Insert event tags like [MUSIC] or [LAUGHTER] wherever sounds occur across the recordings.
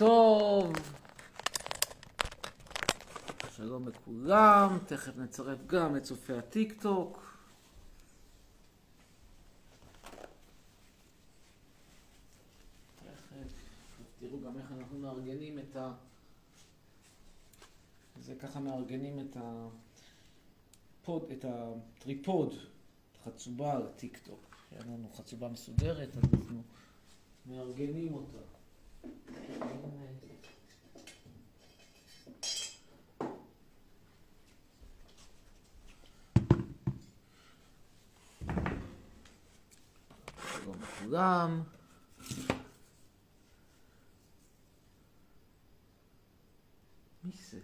טוב. שלום לכולם, תכף נצרף גם את צופי הטיק טוק. תכף, תראו גם איך אנחנו מארגנים את ה... זה ככה מארגנים את הפוד, את הטריפוד, חצובה לטיק טוק. אין לנו חצובה מסודרת, אז אנחנו מארגנים אותה. שלום לכולם. מי זה?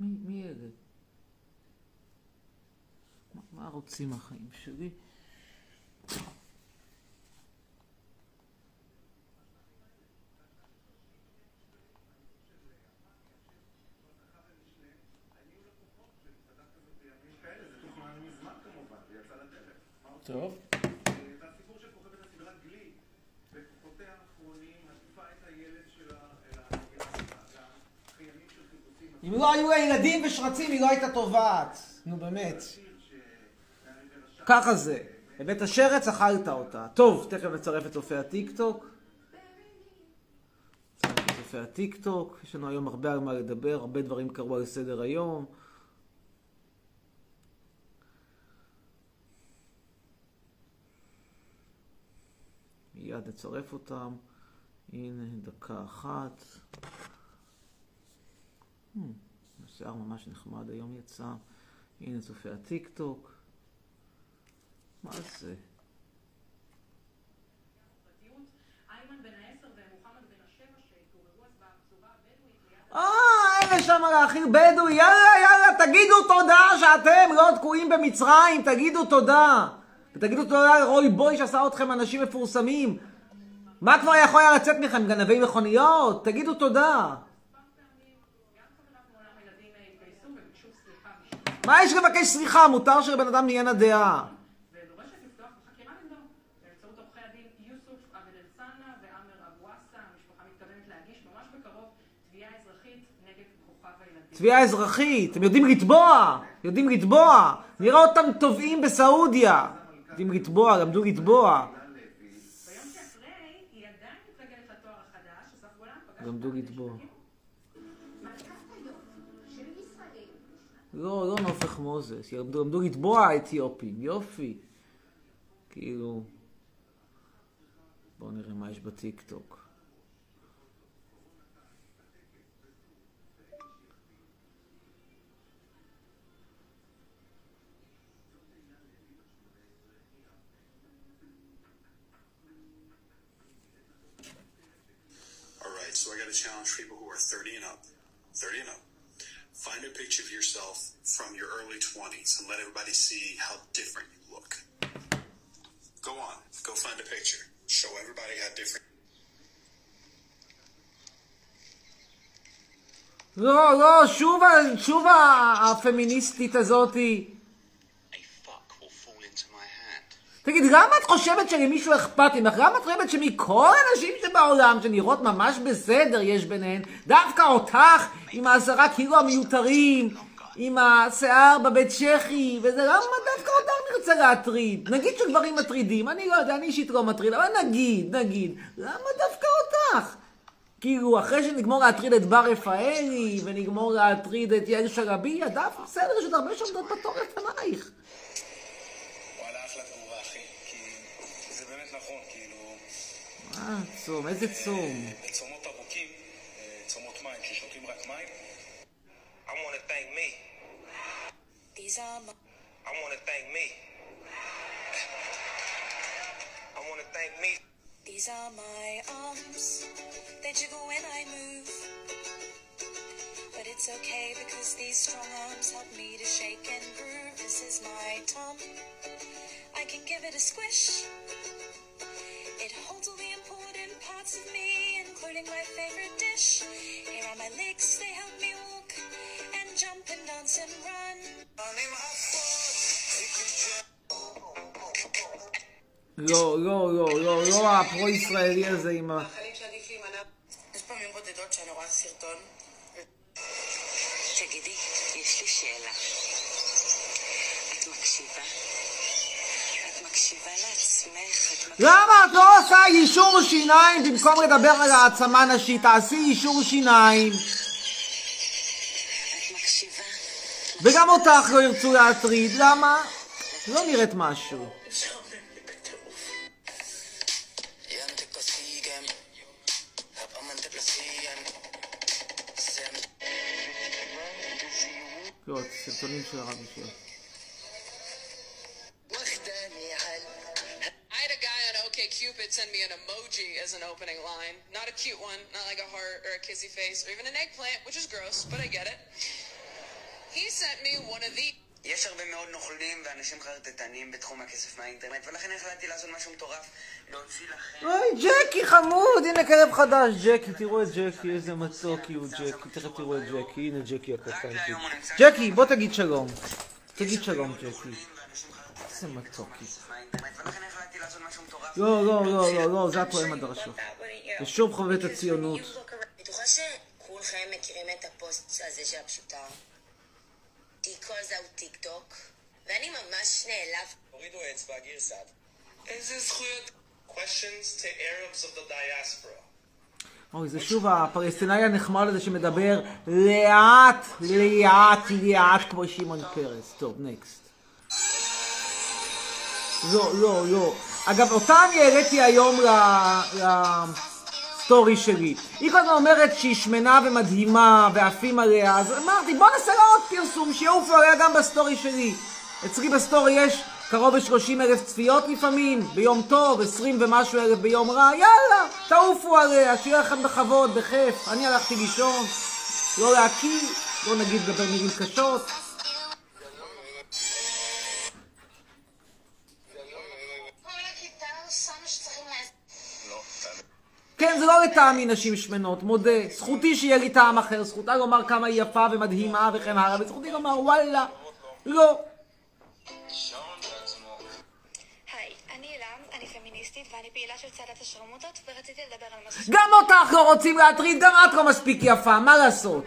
מי, מי אלה? מה, מה רוצים החיים שלי? טוב. אם לא היו לה ילדים ושרצים, היא לא הייתה טובעת. נו באמת. ככה זה. הבאת שרץ, אכלת אותה. טוב, תכף נצרף את צופי הטיק טוק. נצרף את צופי הטיק טוק. יש לנו היום הרבה על מה לדבר, הרבה דברים קרו על סדר היום. מיד נצרף אותם. הנה, דקה אחת. Hmm, השיער ממש נחמד, היום יצא. הנה צופי הטיק טוק. מה זה? איימן בן העשר ומוחמד בן השבע שהתעוררו אז בפזורה הבדואית ליד אה, אלה שם להכיל בדואי, יאללה, יאללה, תגידו תודה שאתם לא תקועים במצרים, תגידו תודה. ותגידו תודה לרוי בוי שעשה אתכם אנשים מפורסמים. מה כבר יכול היה לצאת מכם, גנבי מכוניות? תגידו תודה. מה יש לבקש סליחה? מותר שלבן אדם תהיינה דעה. ודורשת לפתוח בחקירה נגדו באמצעות עורכי הדין יוסוף עבד אל-סאנה ועמר אבואסה. המשפחה מתכוונת להגיש ממש בקרוב תביעה אזרחית נגד כוכב הילדים. תביעה אזרחית, הם יודעים לתבוע, יודעים לתבוע. נראה אותם תובעים בסעודיה. יודעים לתבוע, למדו לתבוע. למדו לתבוע. לא, לא נופך מוזס, למדו, לתבוע האתיופים, יופי. כאילו... בואו נראה מה יש בטיק right, so I got to challenge people who are 30 and up. 30 and up. Find a picture of yourself from your early 20s and let everybody see how different you look. Go on, go find a picture. Show everybody how different. לא, לא, שוב, ה- שוב ה- הפמיניסטית הזאתי. תגיד, למה את חושבת שלמישהו אכפת ממך? למה את חושבת שמכל הנשים שבעולם שנראות ממש בסדר יש ביניהן, דווקא אותך עם העשרה קילו המיותרים, עם השיער בבית צ'כי, וזה למה דווקא אותך נרצה להטריד? נגיד שגברים מטרידים, אני לא יודע, אני אישית לא מטריד, אבל נגיד, נגיד, למה דווקא אותך? כאילו, אחרי שנגמור להטריד את בר רפאלי, ונגמור להטריד את יעל שרבייה, דווקא בסדר, יש עוד הרבה שעומדות בתור לפנייך. אה, צום, איזה צום. בצומות ארוכים, אה, צומות מים, ששותים רק מים, I want to thank me. These are my, I want to thank me. I want to thank me. these are my arms. They jiggle when I move. But it's okay because these strong arms help me to shake and groove. This is my tom. I can give it a squish. It holds all the important parts of me, including my favorite dish. Here are my legs, they help me walk and jump and dance dance and run. לא, לא, לא, לא, לא הפרו-ישראלי הזה עם ה... יש פעמים בודדות שאני רואה סרטון. תגידי, יש לי שאלה. את מקשיבה? את מקשיבה לעצמך? את מקשיבה... למה את לא עושה יישור שיניים במקום לדבר על העצמה נשית? תעשי יישור שיניים. את? וגם אותך לא ירצו להטריד, למה? לא נראית משהו. לא, סרטונים של הרבי שלו. On OKCupid send me an emoji as an opening line. Not a cute one, not like a heart or a kissy face or even an eggplant, which is gross, but I get it. He sent me one of these. יש הרבה מאוד נוכלים ואנשים חרטטנים בתחום הכסף מהאינטרנט ולכן החלטתי לעשות משהו מטורף להוציא לכם אוי, ג'קי חמוד, הנה כלב חדש, ג'קי, תראו את ג'קי, איזה מתוקי הוא ג'קי, תכף תראו את ג'קי, הנה ג'קי הקטן. ג'קי, בוא תגיד שלום. תגיד שלום, ג'קי. איזה מתוקי. לעשות משהו מטורף לא, לא, לא, לא, לא, זה התואם הדרשות. ושוב חווה את הציונות. בטוחה שכולכם מכירים את הפוסט הזה של הפשוטה. Calls out טיק טוק, ואני ממש נעלב. הורידו אצבע, גרסת. איזה זכויות Questions to Arabs of the diaspora. אוי, זה שוב הפלסטינאי הנחמד הזה שמדבר לאט, לאט, לאט, כמו שמעון פרס. טוב, next. לא, לא, לא. אגב, אותה אני העליתי היום לסטורי שלי. היא כל הזמן אומרת שהיא שמנה ומדהימה ועפים עליה, אז אמרתי, בוא נעשה לה עוד פרסום, שיעופו עליה גם בסטורי שלי. אצלי בסטורי יש קרוב ל-30 אלף צפיות לפעמים, ביום טוב, 20 ומשהו אלף ביום רע, יאללה, תעופו עליה, שיהיה לכם בכבוד, בכיף. אני הלכתי לישון, לא להקיא, לא נגיד לדבר מילים קשות. לטעמי נשים שמנות, מודה. זכותי שיהיה לי טעם אחר, זכותה לומר כמה היא יפה ומדהימה וכן הלאה, וזכותי לומר וואלה, לא. גם אותך לא רוצים להטריד, גם את לא מספיק יפה, מה לעשות?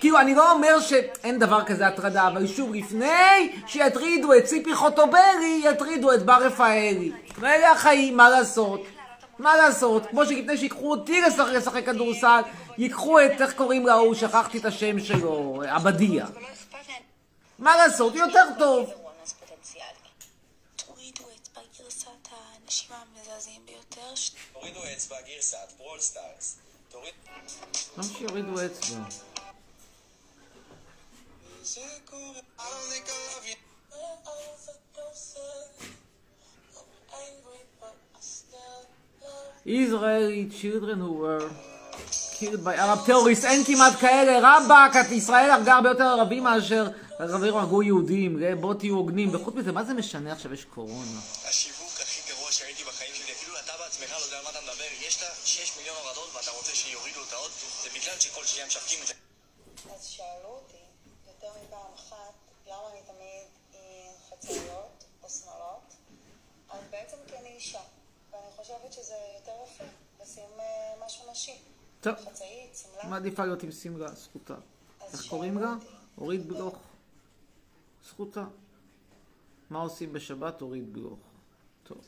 כאילו, אני לא אומר שאין דבר כזה הטרדה, אבל שוב, לפני שיטרידו את ציפי חוטובלי, יטרידו את בר רפאלי. ואלה החיים, מה לעשות? מה לעשות? כמו שלפני שיקחו אותי לשחק, כדורסל, ייקחו את, איך קוראים להוא, שכחתי את השם שלו, עבדיה. מה לעשות? יותר טוב. תורידו אצבע, גרסת, Brawl Stars. תוריד... למה שיורידו אצבע? I Israeli children who were killed by Arab terrorists, אין כמעט כאלה, רבאק, ישראל הרגה הרבה יותר ערבים מאשר ערבים הרגו יהודים, בואו תהיו הוגנים, וחוץ מזה, מה זה משנה עכשיו? יש קורונה? השיווק הכי גרוע שראיתי בחיים שלי, אפילו אתה בעצמך לא יודע על מה אתה מדבר, יש לה 6 מיליון הורדות ואתה רוצה שיורידו אותה עוד, זה בגלל שכל שנייה משווקים את זה. אז שאלו אותי יותר מפעם אחת למה אני תמיד עם חצאיות או שמאלות, אז בעצם כי אני אישה, חושבת שזה יותר יפה לשים אה, משהו נשי. טוב, חצאית, שמלה. מעדיפה להיות עם שמלה, זכותה. איך קוראים לה? אורית בלוך. זכותה. מה עושים בשבת? אורית בלוך. טוב.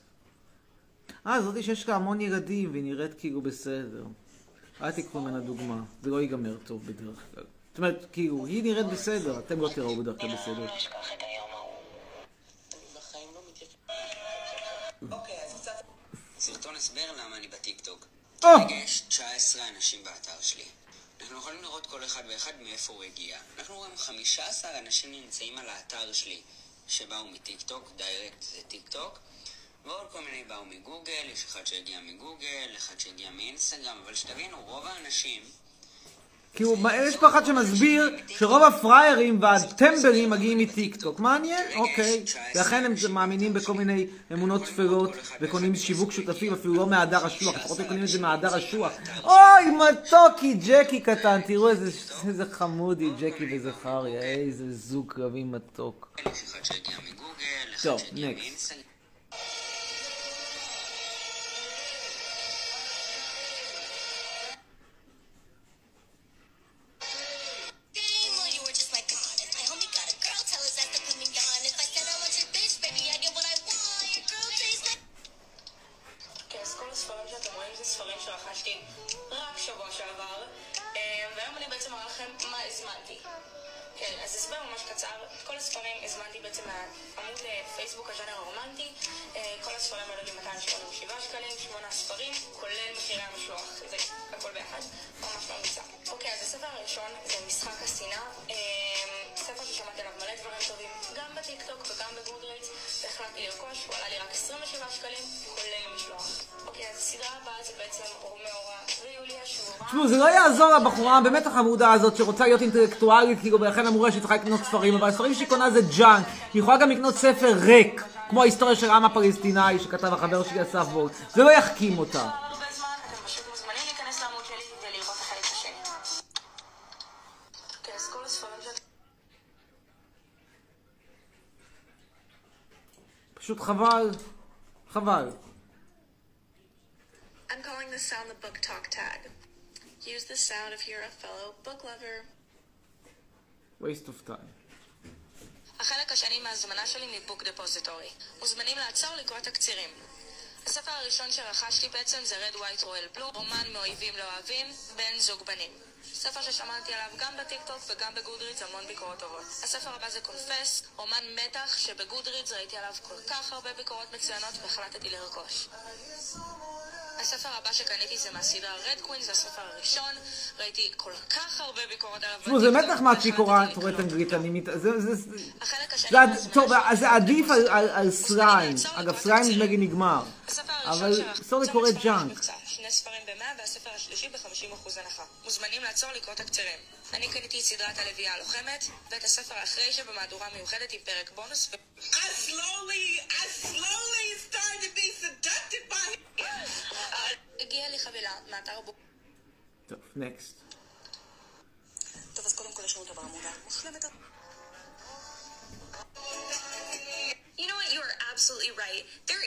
אה, זאתי שיש לה המון ילדים והיא נראית כאילו בסדר. אל תיקחו ממנה דוגמה, זה לא ייגמר טוב בדרך כלל. זאת אומרת, כאילו, היא נראית בסדר, אתם לא תראו בדרך כלל בסדר. אשכח את היום ההוא. בחיים לא מתייחס אוקיי, הסבר למה אני בטיקטוק. או! כרגע יש 19 אנשים באתר שלי. אנחנו יכולים לראות כל אחד ואחד מאיפה הוא הגיע. אנחנו רואים 15 אנשים נמצאים על האתר שלי שבאו מטיקטוק, direct זה טיקטוק, ועוד כל מיני באו מגוגל, יש אחד שהגיע מגוגל, אחד שהגיע מאינסטגרם, אבל שתבינו, רוב האנשים כי הוא, יש פה אחד שמסביר שרוב הפראיירים והטמבלים מגיעים מטיקטוק. מעניין? אוקיי. ולכן הם מאמינים בכל מיני אמונות טפלות וקונים שיווק שותפים אפילו לא מהדר אשוח, לפחות הם קונים את זה מהדר אשוח. אוי, מתוקי, ג'קי קטן, תראו איזה, חמודי, ג'קי וזכריה, איזה זוג קרבי מתוק. טוב, שהגיע החמודה הזאת שרוצה להיות אינטלקטואלית, כאילו, ולכן אמורה שהיא צריכה לקנות ספרים, אבל הספרים שהיא קונה זה ג'אנק. היא יכולה גם לקנות ספר ריק, כמו ההיסטוריה של העם הפלסטיני שכתב החבר שלי אסף וולט. זה לא יחכים אותה. פשוט חבל. חבל. I'm calling this sound the book talk tag. Use this sound if you're a fellow book lover. waste of time. החלק השני מההזמנה שלי מבוק דפוזיטורי. מוזמנים לעצור לקרוא תקצירים. הספר הראשון שרכשתי בעצם זה Red White Royal Blue, רומן מאויבים לאוהבים, בן זוג בנים. ספר ששמעתי עליו גם בטיקטוק וגם בגודרידס המון ביקורות טובות. הספר הבא זה קונפס, רומן מתח שבגודרידס ראיתי עליו כל כך הרבה ביקורות מצוינות והחלטתי לרכוש. הספר הבא שקניתי זה מהסדרה Red Queen, זה הספר הראשון, ראיתי כל כך הרבה ביקורות עליו תשמעו, זה באמת נחמד שהיא קוראת. אנגלית, אני מת... זה... החלק השני טוב, זה עדיף על-. לעצור אגב, תקצירים. נדמה לי נגמר. אבל סורי קוראת junk. שני ספרים ב-100 והספר השלישי ב-50% הנחה. מוזמנים לעצור לקרוא תקצירים. אני קניתי את סדרת הלוויה הלוחמת, ואת הספר האחרי שבמהדורה מיוחדת עם פרק בונוס. ו- I slowly, I slowly started to be seducted by הגיעה לי חבילה מאתר הבוק. טוב, נקסט. טוב, אז קודם כל יש לנו את הברמודה המושלמת. You know what? You are absolutely right. There.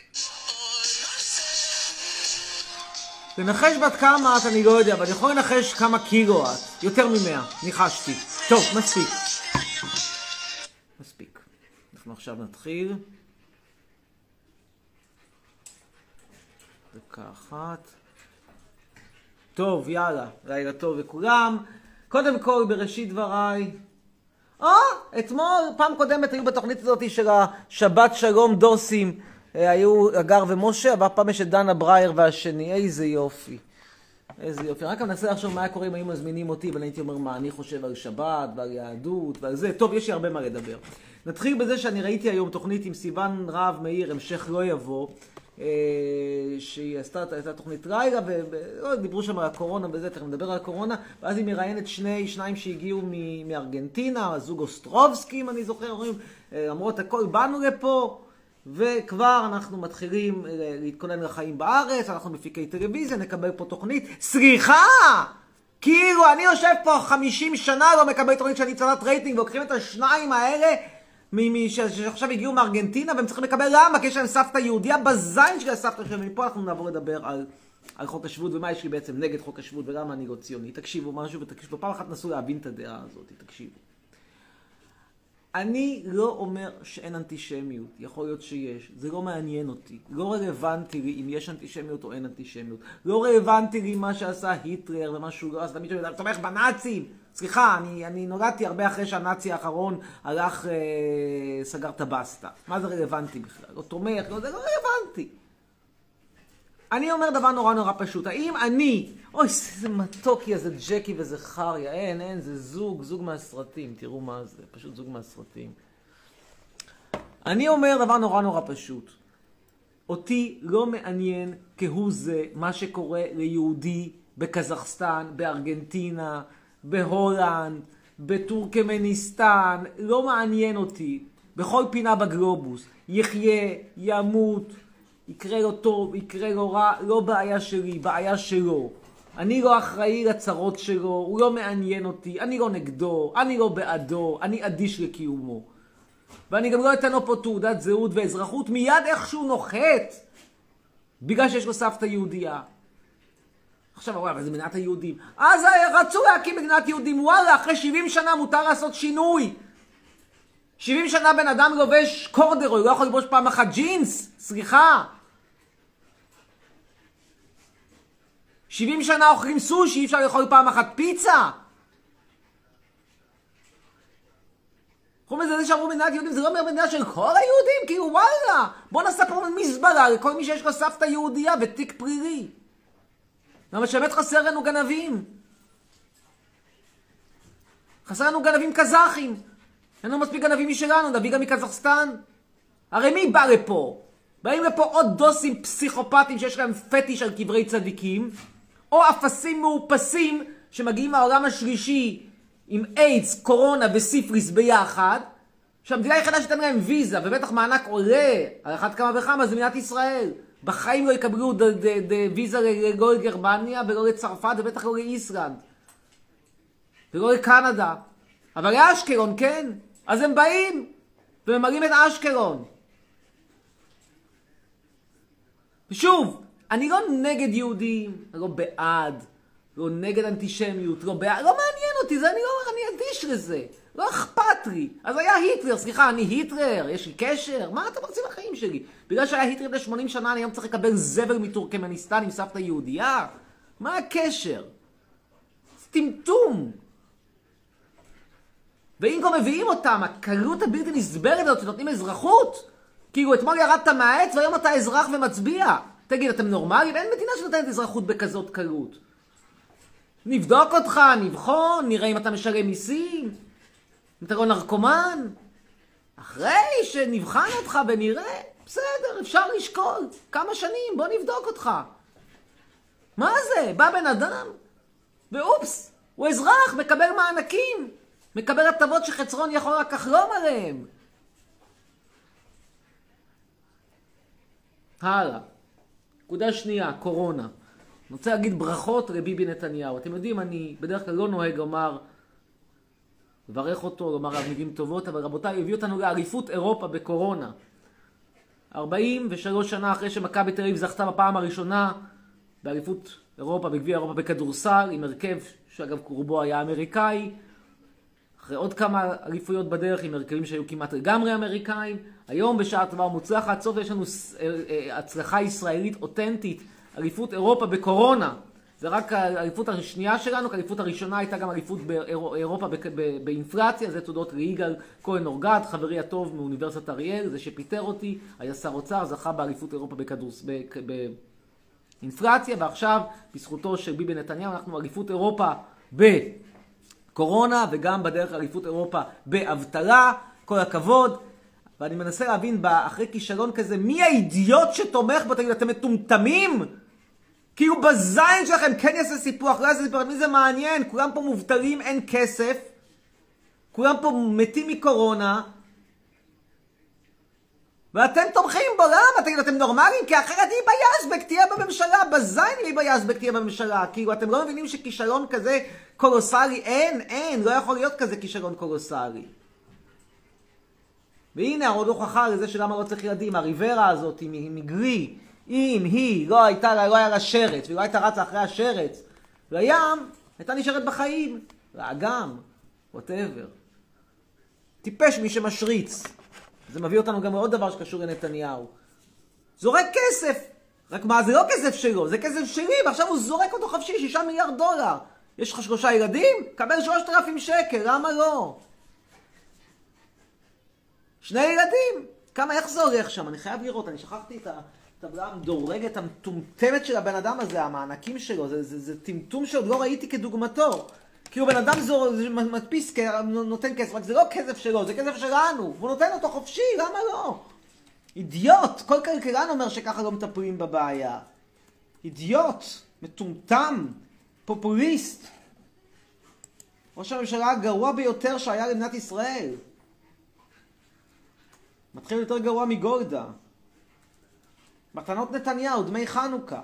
לנחש בת כמה את אני לא יודע, אבל אני יכול לנחש כמה קילו את. יותר ממאה, ניחשתי. טוב, מספיק. מספיק. אנחנו עכשיו נתחיל. דקה אחת. טוב, יאללה, לילה טוב לכולם. קודם כל, בראשית דבריי, אה, אתמול, פעם קודמת היו בתוכנית הזאת של השבת שלום דוסים, היו אגר ומשה, אבל הפעם יש את דנה ברייר והשני, איזה יופי. איזה יופי. רק מנסה לחשוב מה היה קורה אם היו מזמינים אותי, אבל הייתי אומר מה אני חושב על שבת ועל יהדות ועל זה. טוב, יש לי הרבה מה לדבר. נתחיל בזה שאני ראיתי היום תוכנית עם סיוון רהב מאיר, המשך לא יבוא, אה, שהיא עשתה את התוכנית לילה, ודיברו שם על הקורונה וזה, תכף נדבר על הקורונה, ואז היא מראיינת שני, שניים שהגיעו מ- מארגנטינה, הזוג אוסטרובסקי, אם אני זוכר, אומרים, אה, למרות הכל באנו לפה. וכבר אנחנו מתחילים אה, להתכונן לחיים בארץ, אנחנו מפיקי טלוויזיה, נקבל פה תוכנית. סליחה! כאילו, אני יושב פה 50 שנה, לא מקבל תוכנית שאני צלת רייטינג, ולוקחים את השניים האלה שעכשיו הגיעו מארגנטינה, והם צריכים לקבל למה? כי יש להם סבתא יהודייה בזין של הסבתא שלהם. מפה אנחנו נעבור לדבר על, על חוק השבות, ומה יש לי בעצם נגד חוק השבות, ולמה אני לא ציוני. תקשיבו משהו, ותקשיבו, פעם אחת נסו להבין את הדעה הזאת, תקשיבו. אני לא אומר שאין אנטישמיות, יכול להיות שיש, זה לא מעניין אותי, לא רלוונטי לי אם יש אנטישמיות או אין אנטישמיות, לא רלוונטי לי מה שעשה היטלר ומה שהוא לא עשה, תמיד שאני תומך בנאצים, סליחה, אני, אני נולדתי הרבה אחרי שהנאצי האחרון הלך, אה, סגר את הבסטה, מה זה רלוונטי בכלל, לא תומך, לא, זה לא רלוונטי. אני אומר דבר נורא נורא פשוט, האם אני, אוי, איזה מתוקי הזה ג'קי וזה חריה, אין, אין, זה זוג, זוג מהסרטים, תראו מה זה, פשוט זוג מהסרטים. אני אומר דבר נורא נורא פשוט, אותי לא מעניין כהוא זה מה שקורה ליהודי בקזחסטן, בארגנטינה, בהולנד, בטורקמניסטן, לא מעניין אותי. בכל פינה בגלובוס. יחיה, ימות, יקרה לו טוב, יקרה לו רע, לא בעיה שלי, בעיה שלו. אני לא אחראי לצרות שלו, הוא לא מעניין אותי, אני לא נגדו, אני לא בעדו, אני אדיש לקיומו. ואני גם לא אתן לו פה תעודת זהות ואזרחות מיד איכשהו נוחת, בגלל שיש לו סבתא יהודייה. עכשיו, וואי, אבל זה מדינת היהודים. אז רצו להקים מדינת יהודים, וואלה, אחרי 70 שנה מותר לעשות שינוי. 70 שנה בן אדם לובש קורדרוי, לא יכול ללבוש פעם אחת ג'ינס, סליחה. 70 שנה אוכלים סושי, אי אפשר לאכול פעם אחת פיצה. חוץ מזה, זה שאמרו מדינת יהודים, זה לא אומר מדינה של כל היהודים, כאילו וואלה, בוא נעשה פה מזבלה לכל מי שיש לו סבתא יהודייה ותיק פלילי. למה שבאמת חסר לנו גנבים. חסר לנו גנבים קזחים. אין לנו מספיק גנבים משלנו, נביא גם מקזחסטן. הרי מי בא לפה? באים לפה עוד דוסים פסיכופטים שיש להם פטיש על קברי צדיקים, או אפסים מאופסים שמגיעים מהעולם השלישי עם איידס, קורונה וסיפריס ביחד, שהמדינה היחידה שתיתן להם ויזה, ובטח מענק עולה על אחת כמה וכמה, זה מדינת ישראל. בחיים לא יקבלו ד- ד- ד- ויזה לא לגרמניה ולא לצרפת ובטח לא לאיסלנד. ולא לקנדה. אבל לאשקלון כן. אז הם באים וממלאים את אשקלון. ושוב, אני לא נגד יהודים, לא בעד, לא נגד אנטישמיות, לא בעד, לא מעניין אותי, זה אני לא, אני אדיש לזה. לא אכפת לי. אז היה היטלר, סליחה, אני היטלר, יש לי קשר? מה אתם רוצים לחיים שלי? בגלל שהיה היטלר ל-80 שנה, אני היום צריך לקבל זבל מטורקמניסטן עם סבתא יהודייה? מה הקשר? זה טמטום. ואם כבר מביאים אותם, הקלות הבלתי נסבלת הזאת שנותנים אזרחות, כאילו אתמול ירדת מהעץ והיום אתה אזרח ומצביע. תגיד, אתם נורמליים? אין מדינה שנותנת אזרחות בכזאת קלות. נבדוק אותך, נבחון, נראה אם אתה משלם מיסים, אם אתה לא נרקומן. אחרי שנבחן אותך ונראה, בסדר, אפשר לשקול. כמה שנים, בוא נבדוק אותך. מה זה? בא בן אדם, ואופס, הוא אזרח, מקבל מענקים, מקבל הטבות שחצרון יכול רק לחלום עליהם. הלאה. נקודה שנייה, קורונה. אני רוצה להגיד ברכות לביבי נתניהו. אתם יודעים, אני בדרך כלל לא נוהג לומר, לברך אותו, לומר עליו מילים טובות, אבל רבותיי, הביא אותנו לאליפות אירופה בקורונה. 43 שנה אחרי שמכבי תל אביב זכתה בפעם הראשונה באליפות אירופה, בגביע אירופה בכדורסל, עם הרכב שאגב רובו היה אמריקאי, אחרי עוד כמה אליפויות בדרך עם הרכבים שהיו כמעט לגמרי אמריקאים. היום בשעה טובה ומוצלחת, סוף יש לנו הצלחה ישראלית אותנטית, אליפות אירופה בקורונה. זה רק האליפות השנייה שלנו, כי האליפות הראשונה הייתה גם אליפות באירופה באינפלציה, זה תודות ליגאל כהן אורגד, חברי הטוב מאוניברסיטת אריאל, זה שפיטר אותי, היה שר אוצר, זכה באליפות אירופה בכדורס... באינפלציה, ועכשיו, בזכותו של ביבי נתניהו, אנחנו אליפות אירופה בקורונה, וגם בדרך לאליפות אירופה באבטלה, כל הכבוד. ואני מנסה להבין, אחרי כישלון כזה, מי האידיוט שתומך בו? תגיד, אתם מטומטמים? כאילו בזין שלכם כן יעשה סיפוח, לא יעשה סיפוח, מי זה מעניין? כולם פה מובטלים, אין כסף. כולם פה מתים מקורונה. ואתם תומכים בו, למה? תגידו, אתם נורמליים? כי אחרת היבה יזבק תהיה בממשלה, בזין היבה יזבק תהיה בממשלה. כאילו, אתם לא מבינים שכישלון כזה קולוסלי, אין, אין, לא יכול להיות כזה כישלון קולוסלי. והנה עוד הוכחה לזה שלמה לא צריך ילדים, הריברה הזאת מגרי, אם היא לא הייתה, לא היה לה שרץ, והיא לא הייתה רצה אחרי השרץ לים, הייתה נשארת בחיים, לאגם, ווטאבר. טיפש מי שמשריץ. זה מביא אותנו גם לעוד דבר שקשור לנתניהו. זורק כסף! רק מה, זה לא כסף שלו, זה כסף שלי, ועכשיו הוא זורק אותו חופשי, שישה מיליארד דולר. יש לך שלושה ילדים? קבל שלושת אלפים שקל, למה לא? שני ילדים! כמה, איך זה הולך שם? אני חייב לראות, אני שכחתי את הטבלה המדורגת, המטומטמת של הבן אדם הזה, המענקים שלו, זה, זה, זה טמטום שעוד לא ראיתי כדוגמתו. כאילו בן אדם זו, מדפיס, נותן כסף, רק זה לא כסף שלו, זה כסף שלנו, והוא נותן אותו חופשי, למה לא? אידיוט, כל כלכלן אומר שככה לא מטפלים בבעיה. אידיוט, מטומטם, פופוליסט. ראש הממשלה הגרוע ביותר שהיה למדינת ישראל. מתחיל יותר גרוע מגולדה. מתנות נתניהו, דמי חנוכה.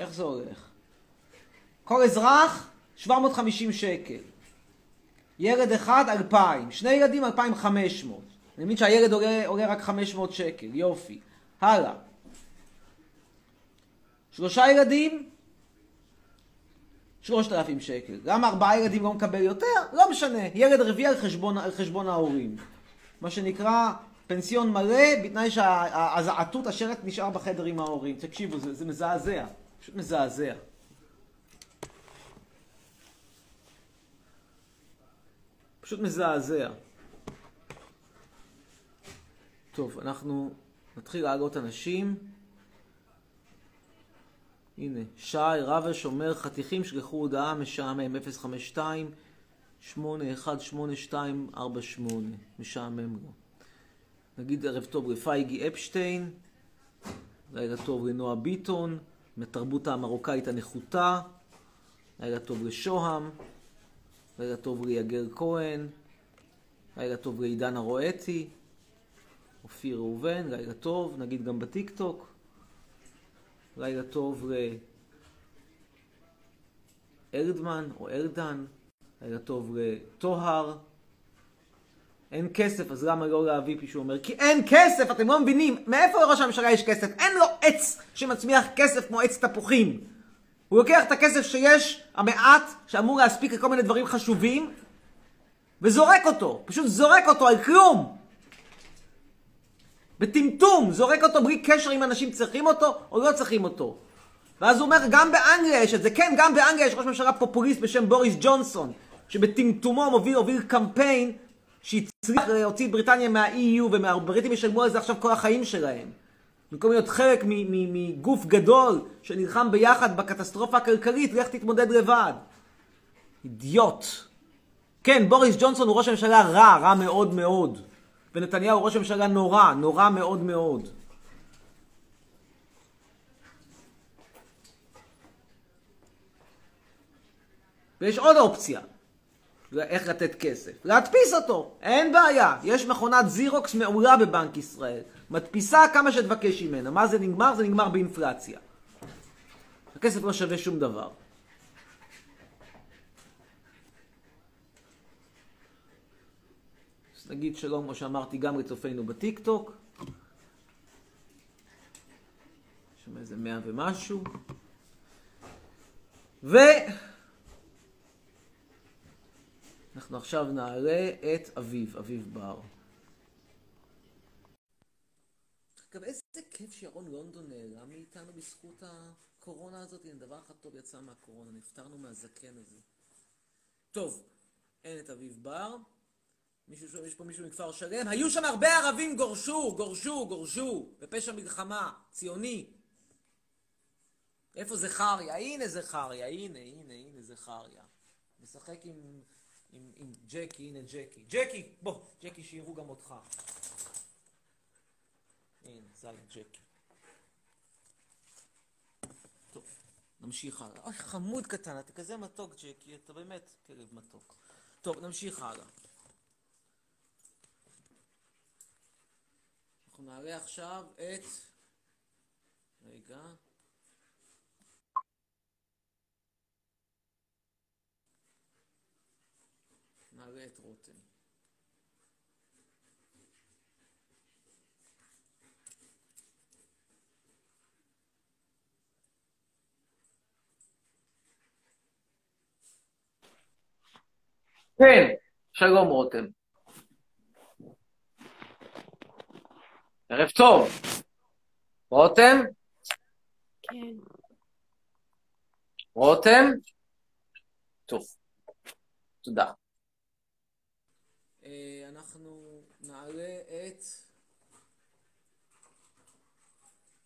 איך זה הולך? כל אזרח, 750 שקל. ילד אחד, 2,000. שני ילדים, 2,500. אני מבין שהילד עולה, עולה רק 500 שקל, יופי. הלאה. שלושה ילדים, 3,000 שקל. למה ארבעה ילדים לא מקבל יותר? לא משנה. ילד רביעי על על חשבון ההורים. מה שנקרא פנסיון מלא, בתנאי שהעטות השרץ נשאר בחדר עם ההורים. תקשיבו, זה, זה מזעזע. פשוט מזעזע. פשוט מזעזע. טוב, אנחנו נתחיל להעלות אנשים. הנה, שי, רב השומר, חתיכים, שלחו הודעה משעמם, 052 818248 משעמם לו. נגיד ערב טוב לפייגי אפשטיין, לילה טוב לנועה ביטון, מתרבות המרוקאית הנחותה, לילה טוב לשוהם, לילה טוב ליגר כהן, לילה טוב לעידן הרואטי, אופיר ראובן, לילה טוב, נגיד גם בטיק טוק. לילה טוב לארדמן או ארדן, לילה טוב לטוהר. אין כסף, אז למה לא להביא מישהו אומר? כי אין כסף, אתם לא מבינים. מאיפה לראש הממשלה יש כסף? אין לו עץ שמצמיח כסף כמו עץ תפוחים. הוא לוקח את הכסף שיש, המעט, שאמור להספיק לכל מיני דברים חשובים, וזורק אותו. פשוט זורק אותו על כלום. בטמטום, זורק אותו בלי קשר אם אנשים צריכים אותו או לא צריכים אותו. ואז הוא אומר, גם באנגליה יש את זה. כן, גם באנגליה יש ראש ממשלה פופוליסט בשם בוריס ג'ונסון, שבטמטומו מוביל, הוביל קמפיין שהצליח להוציא את בריטניה מה-EU, והבריטים ישלמו על זה עכשיו כל החיים שלהם. במקום להיות חלק מגוף גדול שנלחם ביחד בקטסטרופה הכלכלית, לך תתמודד לבד. אידיוט. כן, בוריס ג'ונסון הוא ראש הממשלה רע, רע מאוד מאוד. ונתניהו ראש הממשלה נורא, נורא מאוד מאוד. ויש עוד אופציה, איך לתת כסף. להדפיס אותו, אין בעיה. יש מכונת זירוקס מעולה בבנק ישראל. מדפיסה כמה שתבקש ממנה. מה זה נגמר? זה נגמר באינפלציה. הכסף לא שווה שום דבר. אז נגיד שלום, כמו שאמרתי, גם לצופינו בטיק טוק. יש שם איזה מאה ומשהו. ו... אנחנו עכשיו נעלה את אביב, אביב בר. אגב, איזה כיף שירון לונדון נעלם מאיתנו בזכות הקורונה הזאת. הנה, דבר אחד טוב יצא מהקורונה, נפטרנו מהזקן הזה. טוב, אין את אביב בר. מישהו יש פה מישהו מכפר שלם? היו שם הרבה ערבים, גורשו, גורשו, גורשו, בפשע מלחמה, ציוני. איפה זכריה? הנה זכריה, הנה, הנה, הנה זכריה. משחק עם, עם, עם ג'קי, הנה ג'קי. ג'קי, בוא, ג'קי, שיראו גם אותך. הנה, זה ג'קי. טוב, נמשיך הלאה. אוי, חמוד קטן, אתה כזה מתוק, ג'קי, אתה באמת כלב מתוק. טוב, נמשיך הלאה. אנחנו נעלה עכשיו את... רגע. נעלה את רותם. כן, שלום רותם. ערב טוב. רותם? כן. רותם? טוב. תודה. אה, אנחנו נעלה את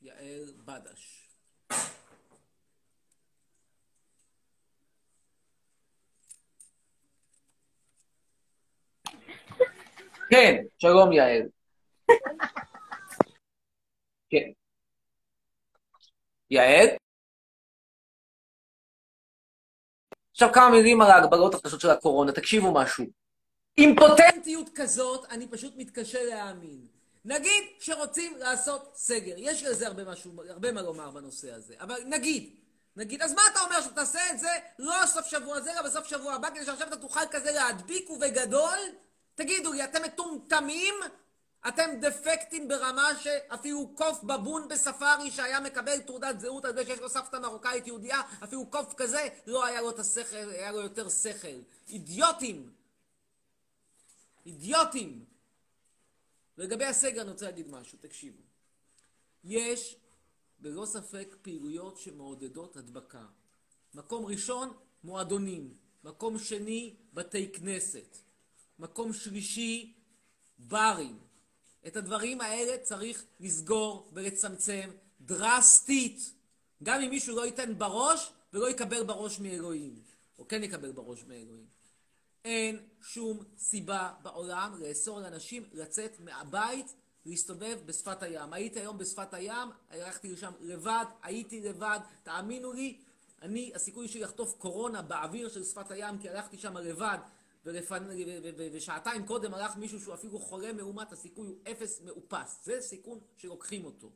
יעל בדש. כן, שלום יעל. כן. יעל? עכשיו כמה מילים על ההגבלות החדשות של הקורונה. תקשיבו משהו. אימפוטנטיות כזאת, אני פשוט מתקשה להאמין. נגיד שרוצים לעשות סגר. יש לזה הרבה, משהו, הרבה מה לומר בנושא הזה, אבל נגיד. נגיד, אז מה אתה אומר שתעשה את זה לא סוף שבוע זה, אלא בסוף שבוע הבא, כדי שעכשיו אתה תוכל כזה להדביק ובגדול? תגידו לי, אתם מטומטמים? אתם דפקטים ברמה שאפילו קוף בבון בספארי שהיה מקבל תעודת זהות על זה שיש לו סבתא מרוקאית יהודייה, אפילו קוף כזה לא היה לו השכל, היה לו יותר שכל. אידיוטים. אידיוטים. לגבי הסגר אני רוצה להגיד משהו, תקשיבו. יש ללא ספק פעילויות שמעודדות הדבקה. מקום ראשון, מועדונים. מקום שני, בתי כנסת. מקום שלישי, ברים. את הדברים האלה צריך לסגור ולצמצם דרסטית. גם אם מישהו לא ייתן בראש ולא יקבל בראש מאלוהים. או כן יקבל בראש מאלוהים. אין שום סיבה בעולם לאסור לאנשים לצאת מהבית, להסתובב בשפת הים. הייתי היום בשפת הים, הלכתי לשם לבד, הייתי לבד, תאמינו לי, אני, הסיכוי שלי לחטוף קורונה באוויר של שפת הים, כי הלכתי שם לבד, ולפנ... ושעתיים קודם הלך מישהו שהוא אפילו חולה מאומת, הסיכוי הוא אפס מאופס. זה סיכון שלוקחים אותו.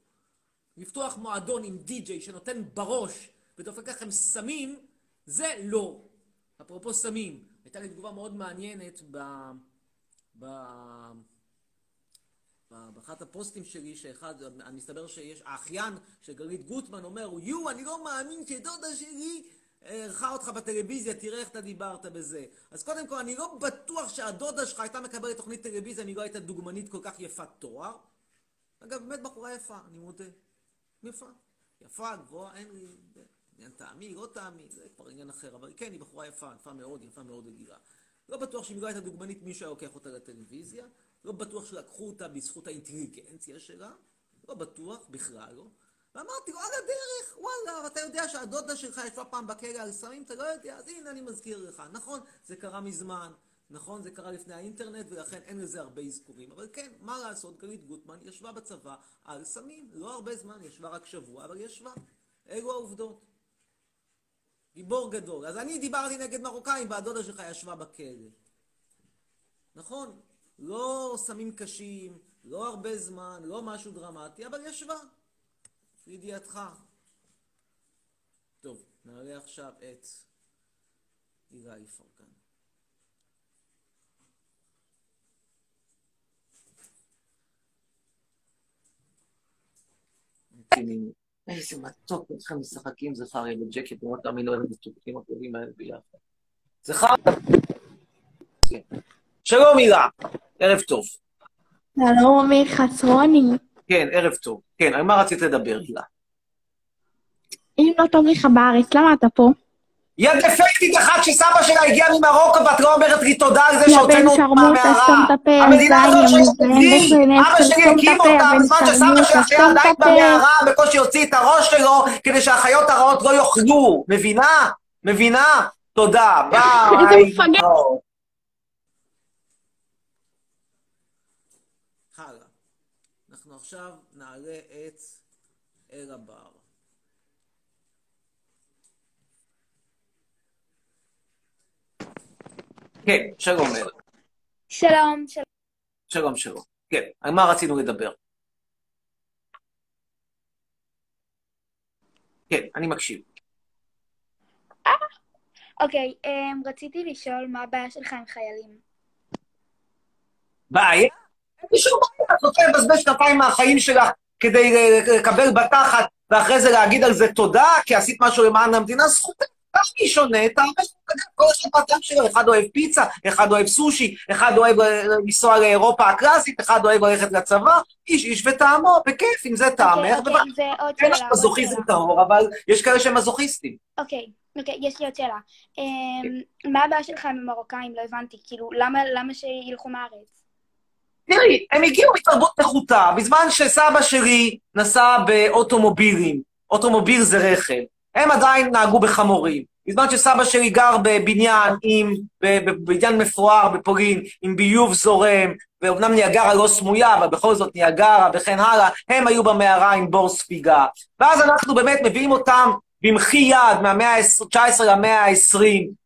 לפתוח מועדון עם די-ג'יי שנותן בראש ודופק לכם סמים, זה לא. אפרופו סמים, הייתה לי תגובה מאוד מעניינת ב... ב... באחת הפוסטים שלי, שאחד, מסתבר שיש, האחיין של גלית גוטמן אומר, יו, אני לא מאמין שדודה שלי אירחה אותך בטלוויזיה, תראה איך אתה דיברת בזה. אז קודם כל, אני לא בטוח שהדודה שלך הייתה מקבלת תוכנית טלוויזיה, אני לא הייתה דוגמנית כל כך יפת תואר. אגב, באמת בחורה יפה, אני מודה. יפה. יפה, גבוהה, אין לי... עניין טעמי, לא טעמי, זה כבר עניין אחר, אבל כן, היא בחורה יפה, יפה מאוד, יפה מאוד לגילה. לא בטוח שאם לא הייתה דוגמנית מישהו היה לוקח אותה לטלוויזיה, לא בטוח שלקחו אותה בזכות האינטליגנציה שלה, לא בטוח, בכלל לא. ואמרתי לו, על הדרך, וואלה, ואתה יודע שהדודה שלך ישבה פעם בכלא על סמים, אתה לא יודע, אז הנה אני מזכיר לך. נכון, זה קרה מזמן, נכון, זה קרה לפני האינטרנט, ולכן אין לזה הרבה אזכורים. אבל כן, מה לעשות, גלית גוטמן ישבה בצבא על סמים, לא הרבה זמן, ישבה רק שבוע, אבל ישבה. אלו העובדות. גיבור גדול. אז אני דיברתי נגד מרוקאים, והדודה שלך ישבה בכלא. נכון, לא סמים קשים, לא הרבה זמן, לא משהו דרמטי, אבל ישבה. לידיעתך. טוב, נעלה עכשיו את הילה יפרקן. איזה מתוק, איך הם משחקים זכריה וג'קי, אתם לא תאמינו איזה מתוקים הגדולים האלה ביחד. זכריה. שלום הילה, ערב טוב. שלום אמיר חצרוני. כן, ערב טוב. כן, על מה רצית לדבר, הילה? אם לא טוב לך בארץ, למה אתה פה? יא דפקטית אחת שסבא שלה הגיע ממרוקו ואת לא אומרת לי תודה על זה שהוצאנו אותה מהמערה. המדינה הזאת שיש לך אבא שלי הקים אותה בזמן שסבא שלך היה עדיין. במערה, בקושי הוציא את הראש שלו כדי שהחיות הרעות לא יאכלו. מבינה? מבינה? תודה, ביי. אנחנו עכשיו נעלה את אלה בר. כן, שלום. שלום, שלום. שלום, שלום. כן, על מה רצינו לדבר? כן, אני מקשיב. אוקיי, אמ, רציתי לשאול מה הבעיה שלך עם חיילים. בעיה? אין לי שום בעיה, את רוצה לבזבז שנתיים מהחיים שלך כדי אה, לקבל בתחת, ואחרי זה להגיד על זה תודה, כי עשית משהו למען המדינה, זכותך. מי שונה, תאמץ כל בטעם שלו, אחד אוהב פיצה, אחד אוהב סושי, אחד אוהב אה, לנסוע לאירופה הקלאסית, אחד אוהב ללכת לצבא, איש איש וטעמו, בכיף, אם זה טעמך, אוקיי. זה עוד אין לך מזוכיזם. טהור, אבל יש כאלה שהם מזוכיסטים. אוקיי, אוקיי, יש לי עוד שאלה. אמ, מה הבעיה שלך עם המרוקאים? לא הבנתי. כאילו, למה למה שילכו מהארץ? תראי, הם הגיעו מתרבות נחותה, בזמן שסבא שלי נסע באוטומובילים, אוטומוביל זה רכב, הם עדיין נהגו בחמורים. בזמן שסבא שלי גר בבניין עם, בבניין מפואר בפולין, עם ביוב זורם, ואומנם ניאגרה לא סמויה, אבל בכל זאת ניאגרה וכן הלאה, הם היו במערה עם בור ספיגה. ואז אנחנו באמת מביאים אותם במחי יד מהמאה ה-19 למאה ה-20,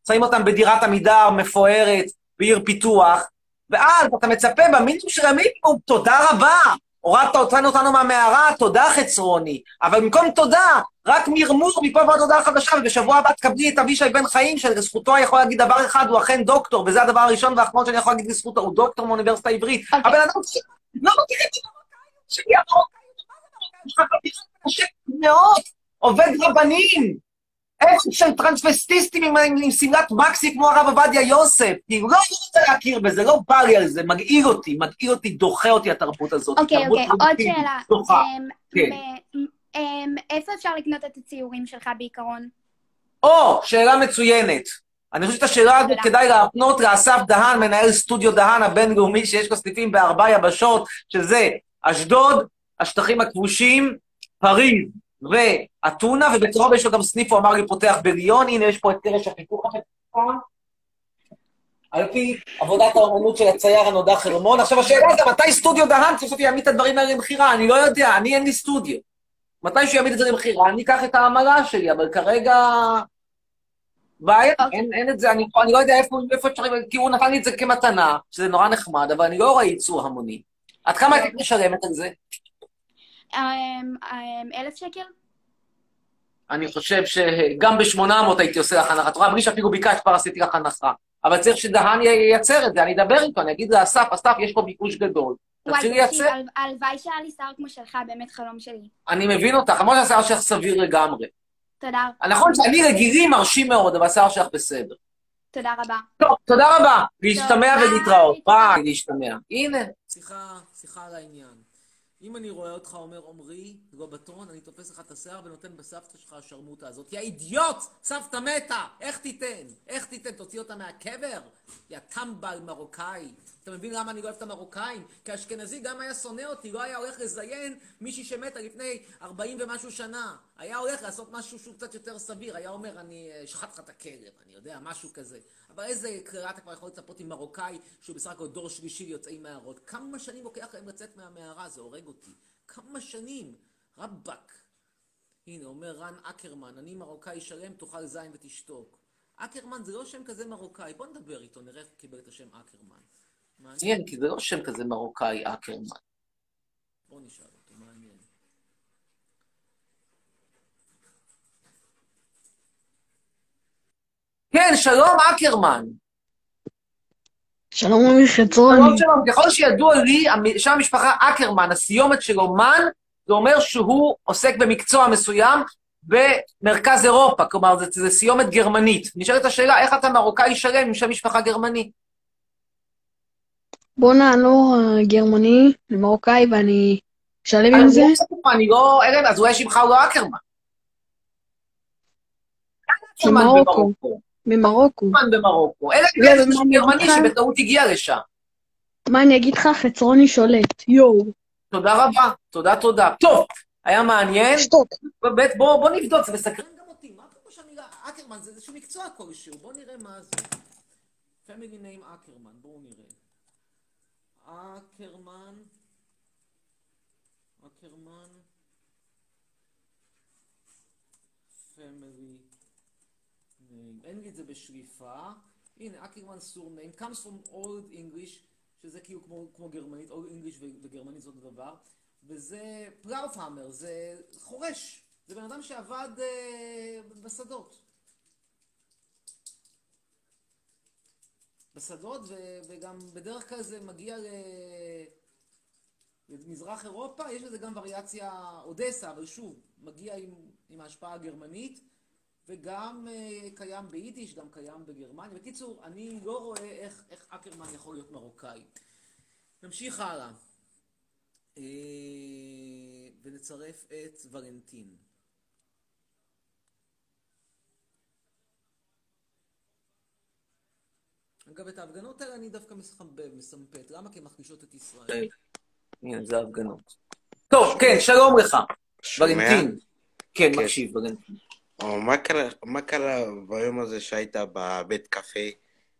שמים אותם בדירת עמידר מפוארת בעיר פיתוח, ואז אתה מצפה במינימום של המינימום, תודה רבה, הורדת אותנו, אותנו מהמערה, תודה חצרוני. אבל במקום תודה, רק מרמור מפה ועד הודעה חדשה, ובשבוע הבא תקבלי את אבישי בן חיים, שלזכותו יכול להגיד דבר אחד, הוא אכן דוקטור, וזה הדבר הראשון והאחרון שאני יכול להגיד לזכותו, הוא דוקטור מאוניברסיטה העברית. אוקיי. אבל אני לא מכירים את המרוקאים שלי, המרוקאים, מאוד, עובד רבנים. איפה של טרנספסטיסטים עם, עם, עם שמלת מקסי כמו הרב עובדיה יוסף. כאילו, לא רוצה להכיר בזה, לא בא לי על זה, מגעיל אותי, מגעיל אותי, דוחה אותי התרבות הזאת. אוקיי, אוקיי, עוד שאלה. אמ, כן. אמ, איפה אפשר לקנות את הציורים שלך בעיקרון? או, שאלה מצוינת. אני חושב שאת השאלה הזאת. כדאי להפנות לאסף דהן, מנהל סטודיו דהן הבינלאומי, שיש לו סניפים בארבע יבשות, שזה אשדוד, השטחים הכבושים, פריז ואתונה, ובקרוב יש לו גם סניף, הוא אמר לי, פותח בליון. הנה, יש פה את קרש החיכוך החצי. על פי עבודת האומנות של הצייר הנודע חרמון. עכשיו, השאלה זה מתי סטודיו דהן סוף סוף יעמיד את הדברים האלה למכירה? אני לא יודע, אני אין לי סטודיו. מתי שהוא יעמיד את זה למכירה, אני אקח את העמלה שלי, אבל כרגע... בעיה, אין, אין את זה, אני, אני לא יודע איפה, איפה אפשר, כי הוא נתן לי את זה כמתנה, שזה נורא נחמד, אבל אני לא רואה ייצור המוני. עד כמה היית משלמת על זה? אמ, אמ, אלף שקל? אני חושב שגם ב-800 הייתי עושה לך הנחה. את רואה, בלי שאפילו ביקשת, כבר עשיתי לך הנחה. אבל צריך שדהן ייצר את זה, אני אדבר איתו, אני אגיד לאסף, אסף, יש פה ביקוש גדול. תתחיל לייצר. הל- הלוואי שהיה לי שיער כמו שלך, באמת חלום שלי. אני מבין אותך, למרות שהשיער שלך סביר לגמרי. תודה. נכון שאני רגילי מרשים מאוד, אבל השיער שלך בסדר. תודה רבה. טוב, תודה רבה. להשתמע. ולהתראות. ביי, להשתמע. הנה. שיחה, שיחה על העניין. אם אני רואה אותך אומר עמרי, בטון, אני תופס לך את השיער ונותן בסבתא שלך השרמוטה הזאת. יא אידיוט! סבתא מתה! איך תיתן? איך תיתן? תוציא אותה מהקבר? יא טמבל מרוקאי. אתה מבין למה אני לא אוהב את המרוקאים? כי אשכנזי גם היה שונא אותי, לא היה הולך לזיין מישהי שמתה לפני 40 ומשהו שנה. היה הולך לעשות משהו שהוא קצת יותר סביר. היה אומר, אני אה, אשחט לך את הכלב, אני יודע, משהו כזה. אבל איזה קריאה אתה כבר יכול לצפות עם מרוקאי שהוא בסך הכל דור שלישי ליוצאי מערות? כמה שנים לוקח להם לצאת מהמערה? זה הורג אותי. כמה שנים? רבאק. הנה, אומר רן אקרמן, אני מרוקאי שלם, תאכל זין ותשתוק. אקרמן זה לא שם כזה מרוקאי, בוא נדבר איתו, נראה איך הוא קיבל את השם אקרמן. מעניין, כי זה לא שם כזה מרוקאי, אקרמן. בוא נשאל אותו, מעניין. כן, שלום אקרמן. שלום עמי חצרוני. שלום שלום, ככל שידוע לי, שם המשפחה אקרמן, הסיומת שלו מן, זה אומר שהוא עוסק במקצוע מסוים במרכז אירופה, כלומר, זה, זה סיומת גרמנית. נשאלת השאלה, איך אתה מרוקאי שלם עם שם משפחה גרמני? בואנה, אני לא אה, גרמני, אני מרוקאי ואני שלם עם זה. לא אני לא, אז אולי שמך הוא לא אקרמן. אקרמן. במרוקו. ממרוקו. אקרמן במרוקו. אלא אם לא, כן אני גרמני? שבטעות הגיע לשם. מה אני אגיד לך? חצרוני שולט. יואו. תודה רבה, תודה תודה. טוב, היה מעניין. שתוק. באמת, בוא, בוא נבדוק, זה מסקרן גם אותי. מה פירוש המילה אקרמן? זה איזשהו מקצוע כלשהו. בוא נראה מה זה. family name אקרמן, בואו נראה. אקרמן, אקרמן, family אין לי את זה בשליפה. הנה, אקרמן סור name, comes from old English, שזה כאילו כמו, כמו גרמנית, old English וגרמנית זה אותו דבר. וזה פלאופהמר, זה חורש. זה בן אדם שעבד אה, בשדות. בשדות, ו- וגם בדרך כלל זה מגיע ל... למזרח אירופה, יש לזה גם וריאציה אודסה, אבל שוב, מגיע עם, עם ההשפעה הגרמנית, וגם אה, קיים ביידיש, גם קיים בגרמניה. בקיצור, אני לא רואה איך, איך אקרמן יכול להיות מרוקאי. נמשיך הלאה. אה, ונצרף את ולנטין. אגב, את ההפגנות האלה אני דווקא מסחבב, מסמפת. למה? כי הן מחלישות את ישראל. הנה, זה ההפגנות. טוב, כן, שלום לך. ולנטין. כן, מקשיב, ולנטין. או, מה קרה, מה קרה ביום הזה שהיית בבית קפה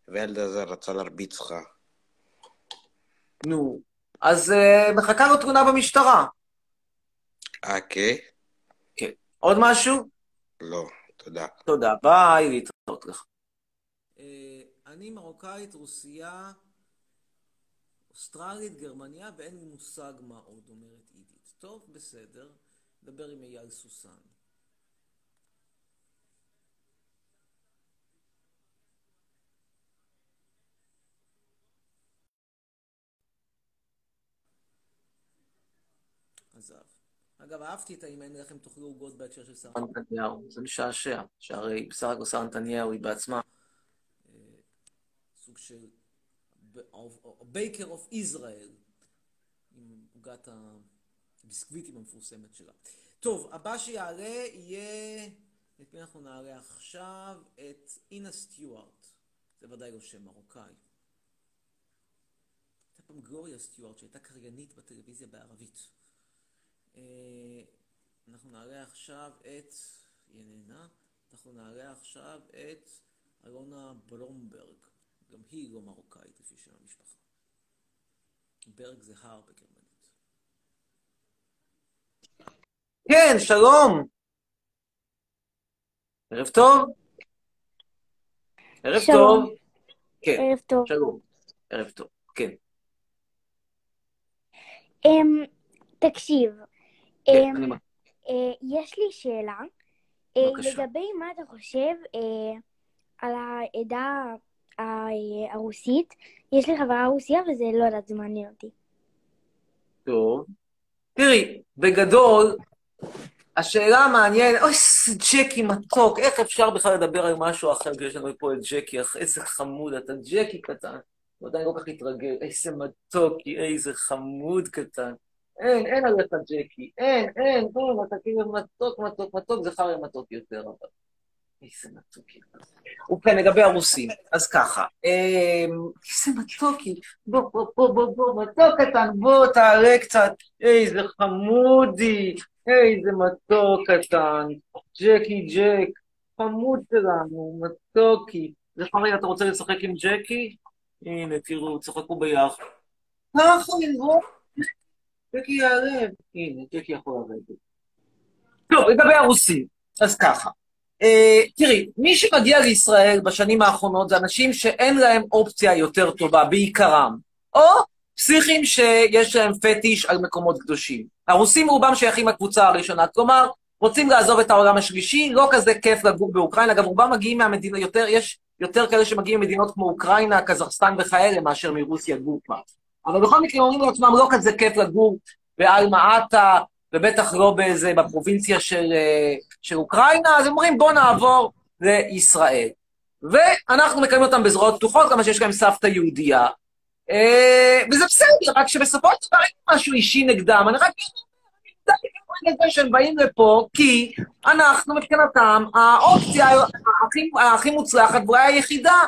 והילד הזה רצה להרביץ לך? נו, אז אה, מחכה לו תלונה במשטרה. אה, כן? כן. עוד משהו? לא, תודה. תודה, ביי, להתראות לך. אה, אני מרוקאית, רוסייה, אוסטרלית, גרמניה, ואין לי מושג מה עוד אומרת עידית. טוב, בסדר. נדבר עם אייל סוסן. עזב. אגב, אהבתי את האם אין לכם תאכלו עוגות בהקשר של שרה נתניהו. זה משעשע, שהרי בסך הכל שרה נתניהו היא בעצמה אה, סוג של baker of Israel, עם עוגת הביסקוויטים המפורסמת שלה. טוב, הבא שיעלה יהיה, את מי אנחנו נעלה עכשיו? את אינה סטיוארט. זה ודאי לא שם מרוקאי. הייתה פעם גלוריה סטיוארט שהייתה קריינית בטלוויזיה בערבית. אה, אנחנו נעלה עכשיו את, היא איננה, אנחנו נעלה עכשיו את אלונה ברומברג. גם היא לא מרוקאית לפי שם המשפחה. ברג זה הר בגרמנית. כן, שלום. ערב טוב. ערב שלום. טוב. כן, ערב טוב. שלום. ערב טוב, כן. אמ, תקשיב, כן, אמ, אני אה, יש לי שאלה. אה, בבקשה. לגבי מה אתה חושב אה, על העדה הרוסית. יש לי חברה רוסיה וזה לא יודעת, זה מעניין אותי. טוב. תראי, בגדול, השאלה המעניינת, אוי, ג'קי מתוק, איך אפשר בכלל לדבר על משהו אחר כשיש לנו פה את ג'קי, איזה חמוד אתה, ג'קי קטן. הוא עדיין כל כך התרגל, איזה מתוקי, איזה חמוד קטן. אין, אין עליך ג'קי, אין, אין, אין, אתה כאילו מתוק, מתוק, מתוק, זכר יהיה מתוק יותר, אבל... איזה מתוקי. ובכן, לגבי הרוסים, אז ככה, אמ, איזה מתוקי, בוא, בוא, בוא, בוא, בוא, מתוק קטן, בוא, תעלה קצת, איזה חמודי, איזה מתוק קטן, ג'קי ג'ק, חמוד שלנו, מתוקי. זכריה, אתה רוצה לשחק עם ג'קי? הנה, תראו, צחקו ביחד. ככה, לראות, ג'קי יערב. הנה, ג'קי יכול לרדת. טוב, לגבי הרוסים, אז ככה. אה, תראי, מי שמגיע לישראל בשנים האחרונות זה אנשים שאין להם אופציה יותר טובה, בעיקרם. או פסיכים שיש להם פטיש על מקומות קדושים. הרוסים רובם שייכים לקבוצה הראשונה, כלומר, רוצים לעזוב את העולם השלישי, לא כזה כיף לגור באוקראינה, אגב, רובם מגיעים מהמדינה, יותר, יש יותר כאלה שמגיעים ממדינות כמו אוקראינה, קזחסטן וכאלה, מאשר מרוסיה גופה. אבל בכל מקרה אומרים לעצמם, לא כזה כיף לגור בעלמה עטה, ובטח לא באיזה, בפרובינציה של, אה, של אוקראינה, אז הם אומרים, בואו נעבור לישראל. ואנחנו מקיימים אותם בזרועות פתוחות, כמה שיש להם סבתא יהודייה. אה, וזה בסדר, רק שבסופו של דבר אין משהו אישי נגדם. אני רק מודע שהם באים לפה, כי אנחנו מבחינתם, האופציה הכי, הכי מוצלחת ואולי היחידה,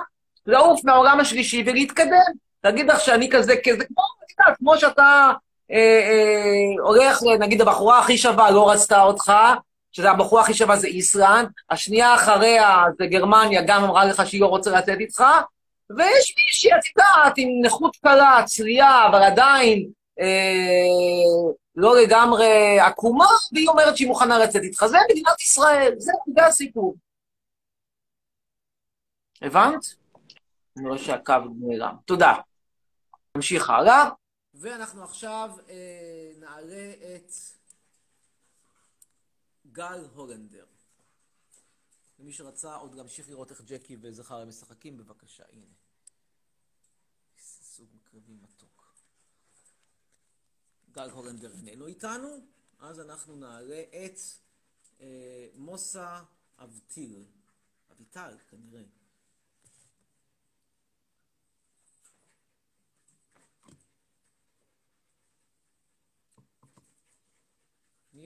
לעוף מהעולם השלישי ולהתקדם. תגיד לך שאני כזה, כזה, כמו, את יודעת, כמו שאתה אה, אה, הולך, נגיד הבחורה הכי שווה לא רצתה אותך, שזה הבחורה הכי שווה זה איסלנד, השנייה אחריה זה גרמניה, גם אמרה לך שהיא לא רוצה לצאת איתך, ויש מישהי, את יודעת, עם נכות קלה, צלייה, אבל עדיין אה, לא לגמרי עקומה, והיא אומרת שהיא מוכנה לצאת איתך. זה מדינת ישראל, זה, זה הסיפור. הבנת? אני רואה שהקו נעלם. תודה. נמשיך הלאה. ואנחנו עכשיו אה, נעלה את גל הולנדר. למי שרצה עוד להמשיך לראות איך ג'קי וזכריה משחקים, בבקשה, הנה. איזה סוג מקרבי מתוק. גל הולנדר איננו איתנו, אז אנחנו נעלה את אה, מוסה אבטיל. אביטל, כנראה.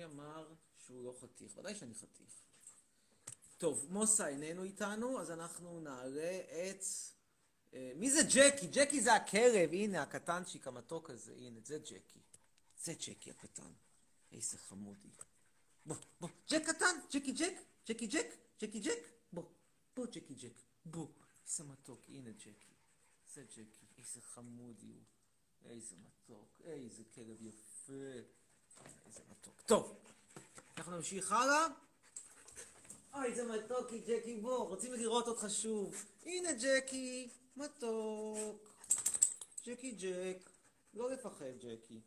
מי אמר שהוא לא חתיך? ודאי שאני חתיך. טוב, מוסה איננו איתנו, אז אנחנו נעלה את... אה, מי זה ג'קי? ג'קי זה הכלב, הנה, הקטנצ'יק המתוק הזה, הנה, זה ג'קי. זה ג'קי הקטן. איזה חמודי. בוא, בוא, ג'ק קטן, ג'קי ג'ק, ג'קי ג'ק, ג'קי ג'ק, בוא, בוא ג'קי ג'ק, בוא. איזה מתוק, הנה ג'קי. זה ג'קי, איזה חמודי הוא. איזה מתוק, איזה כלב יפה. איזה מתוק. טוב, אנחנו נמשיך הלאה. אוי, איזה מתוקי, ג'קי, בוא, רוצים לראות אותך שוב. הנה ג'קי, מתוק. ג'קי ג'ק. לא לפחד, ג'קי.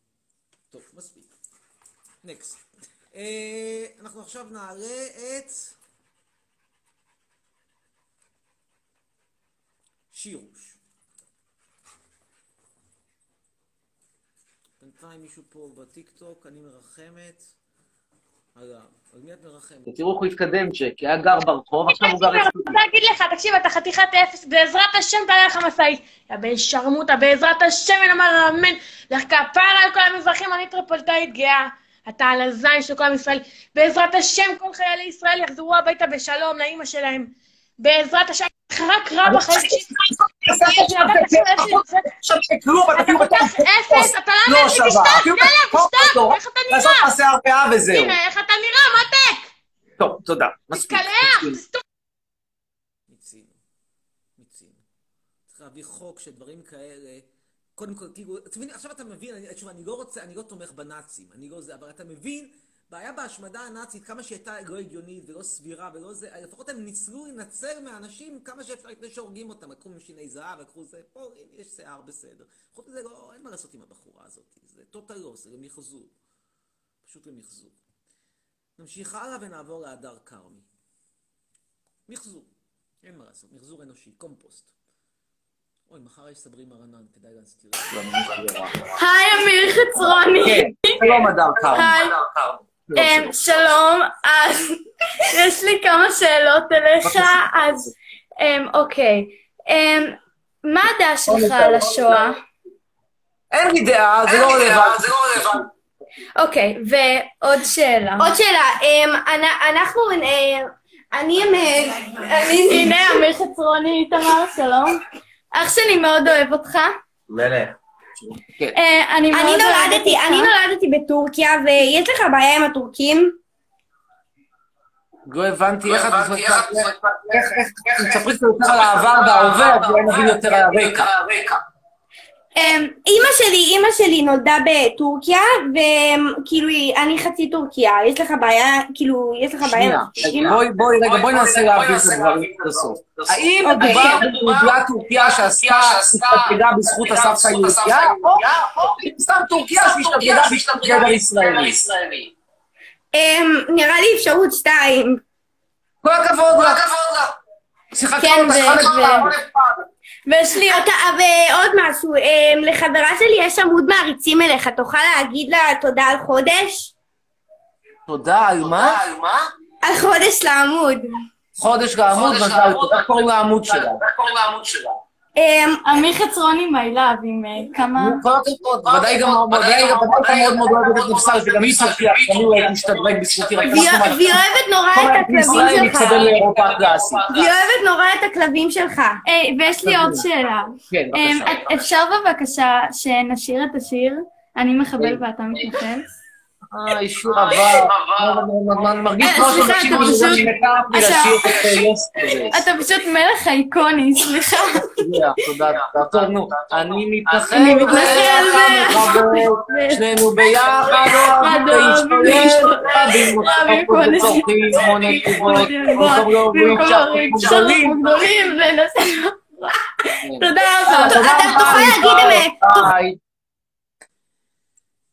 טוב, מספיק. נקסט. אה, אנחנו עכשיו נעלה את... שירוש. בינתיים מישהו פה בטיקטוק, אני מרחמת. על מי את מרחמת? תראו איך הוא התקדם, ג'קי, היה גר ברחוב, עכשיו הוא גר אני. רוצה להגיד לך, תקשיב, אתה חתיכת אפס, בעזרת השם תעלה לך משאית. יא בן שרמוטה, בעזרת השם אין אמר אמן. לך כפרה על כל המזרחים, אני טריפולטאית גאה. אתה על הזין של כל עם ישראל. בעזרת השם כל חיילי ישראל יחזרו הביתה בשלום לאימא שלהם. בעזרת השם, רק רע בחיים שלי. כאילו אפס, אתה לא לא. תשתוק, איך אתה לעשות נראה? מעשה הרפאה וזהו. הנה, איך אתה נראה, מותק? טוב, תודה. מספיק. תתקלח, מספיק. תסתום. מיצינו. מיצינו. צריך להביא חוק שדברים כאלה, קודם כל, כאילו, אתה מבין, עכשיו אתה מבין, אני, תשמע, אני לא רוצה, אני לא תומך בנאצים, אני לא זה, אבל אתה מבין, בעיה בהשמדה הנאצית, כמה שהיא הייתה לא הגיונית ולא סבירה ולא זה, לפחות הם ניצלו לנצל מאנשים כמה שאפשר לפני שהורגים אותם, לקחו משיני זהב, לקחו זה, פה, הנה, יש שיער בסדר. חוץ מזה, לא, אין מה לעשות עם הבחורה הזאת, זה טוטל לוס, זה למחזור. פשוט למחזור. נמשיך הלאה ונעבור להדר כרמי. מחזור. אין מה לעשות, מחזור אנושי, קומפוסט. אוי, מחר יש סברי מרנן, כדאי להזכיר. [LAUGHS] היי, אמיר חצרוני. כן, שלום אדר קרמי. היי. אמ, שלום, אז יש לי כמה שאלות אליך, אז אמ, אוקיי. אמ, מה הדעה שלך על השואה? אין לי דעה, זה לא רלוונטי. אוקיי, ועוד שאלה. עוד שאלה, אמ, אנ- אנחנו, אה, אני, אה, אני, הנה, אמיר חצרוני, איתמר, שלום. אח שלי מאוד אוהב אותך. מלך. אה, אני נולדתי. אני נולדתי בטורקיה, ויש לך בעיה עם הטורקים? לא הבנתי איך את איך, איך, תספרי קצת יותר על העבר וההווה, אז אולי נבין יותר על הרקע. אמ, אימא שלי, אימא שלי נולדה בטורקיה, וכאילו, אני חצי טורקיה, יש לך בעיה, כאילו, יש לך בעיה שנייה, בואי, בואי, רגע, בואי ננסה להבין את הדברים עד הסוף. האם. מדובר ביהודייה טורקיה שעשתה, שהשתגעה בזכות הסבתא היהודייה, או סתם טורקיה בזכות גבר ישראלי? אמ, נראה לי אפשרות שתיים. כל הכבוד לה. שיחקנו כן, חמש ו- פעם. ויש לי... אתה, ועוד משהו, אמ, לחברה שלי יש עמוד מעריצים אליך, תוכל להגיד לה תודה על חודש? תודה, על מה? על חודש לעמוד. חודש לעמוד, מזל. איך קוראים לעמוד שלה? אמ, אמיר חצרוני מיילב עם אה, כמה... ודאי גם ודאי גם ודאי מאוד מאוד אוהבת את נפסל, שגם היא טורקיה, אני אוהב להשתדרג בזכותי, רק והיא אוהבת נורא את הכלבים שלך. והיא אוהבת נורא את הכלבים שלך. ויש לי עוד שאלה. כן, אמ, אפשר בבקשה שנשיר את השיר אני מחבל ואתה מתנחל? אה, אישור עבר. אני מרגיש אה, כמו סליחה, שאנשים אתה פשוט- אומרים מקארתי אתה- לשיר את כזה. אתה פשוט מלך איקוני, סליחה. תודה, תודה. טוב, נו, אני מתנחל, אני מתנחל שנינו ביחד [LAUGHS] אוהבים להשתולל, רבים כמו נצוחים, כמו נתיבות, במקום גדולים. ונעשה... תודה רבה. אתה תוכל להגיד אמת.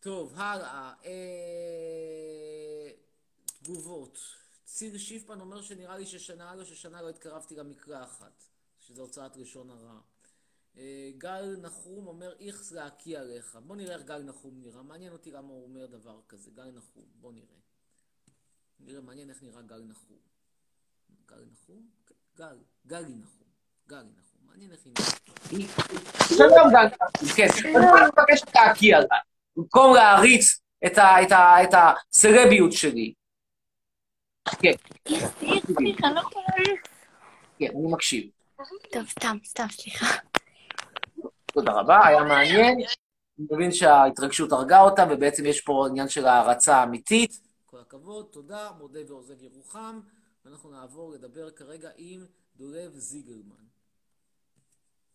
טוב, הלאה. אה, תגובות. ציר שיפמן אומר שנראה לי ששנה לא ששנה לא התקרבתי למקרה אחת, שזה הוצאת לשון הרע. אה, גל נחום אומר איכס להקיא עליך. בוא נראה איך גל נחום נראה. מעניין אותי למה הוא אומר דבר כזה. גל נחום, בוא נראה. נראה, מעניין איך נראה גל נחום. גל נחום? גל. גלי נחום. גלי נחום. מעניין איך היא. שלום גל, כן, אני מבקש להקיא עליי, במקום להעריץ את הסלביות שלי. כן, כן, אני מקשיב. טוב, סתם, סתם, סליחה. תודה רבה, היה מעניין. אני מבין שההתרגשות הרגה אותם, ובעצם יש פה עניין של הערצה אמיתית. כל הכבוד, תודה, מודה ועוזב ירוחם. ואנחנו נעבור לדבר כרגע עם דולב זיגלמן.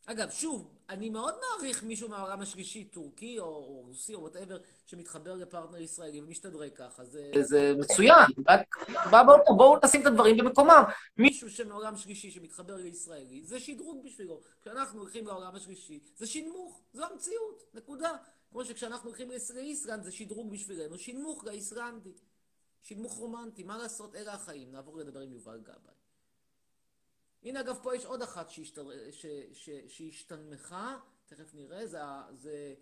אגב, שוב, אני מאוד מעריך מישהו מהעולם השלישי, טורקי או, או רוסי או whatever, שמתחבר לפרטנר ישראלי ומשתדרג ככה. זה, זה מצוין, רק בוא, בוא, בואו נשים את הדברים במקומם. מישהו שמעולם שלישי שמתחבר לישראלי, זה שדרוג בשבילו. כשאנחנו הולכים לעולם השלישי, זה שינמוך, זו המציאות, נקודה. כמו שכשאנחנו הולכים לאיסלנד, זה שדרוג בשבילנו, שינמוך לאיסלנדי. שינמוך רומנטי, מה לעשות, אלה החיים. נעבור לדבר עם יובל גבאי. הנה אגב, פה יש עוד אחת שהשתר... שהשתנמכה, תכף נראה, זה, זה,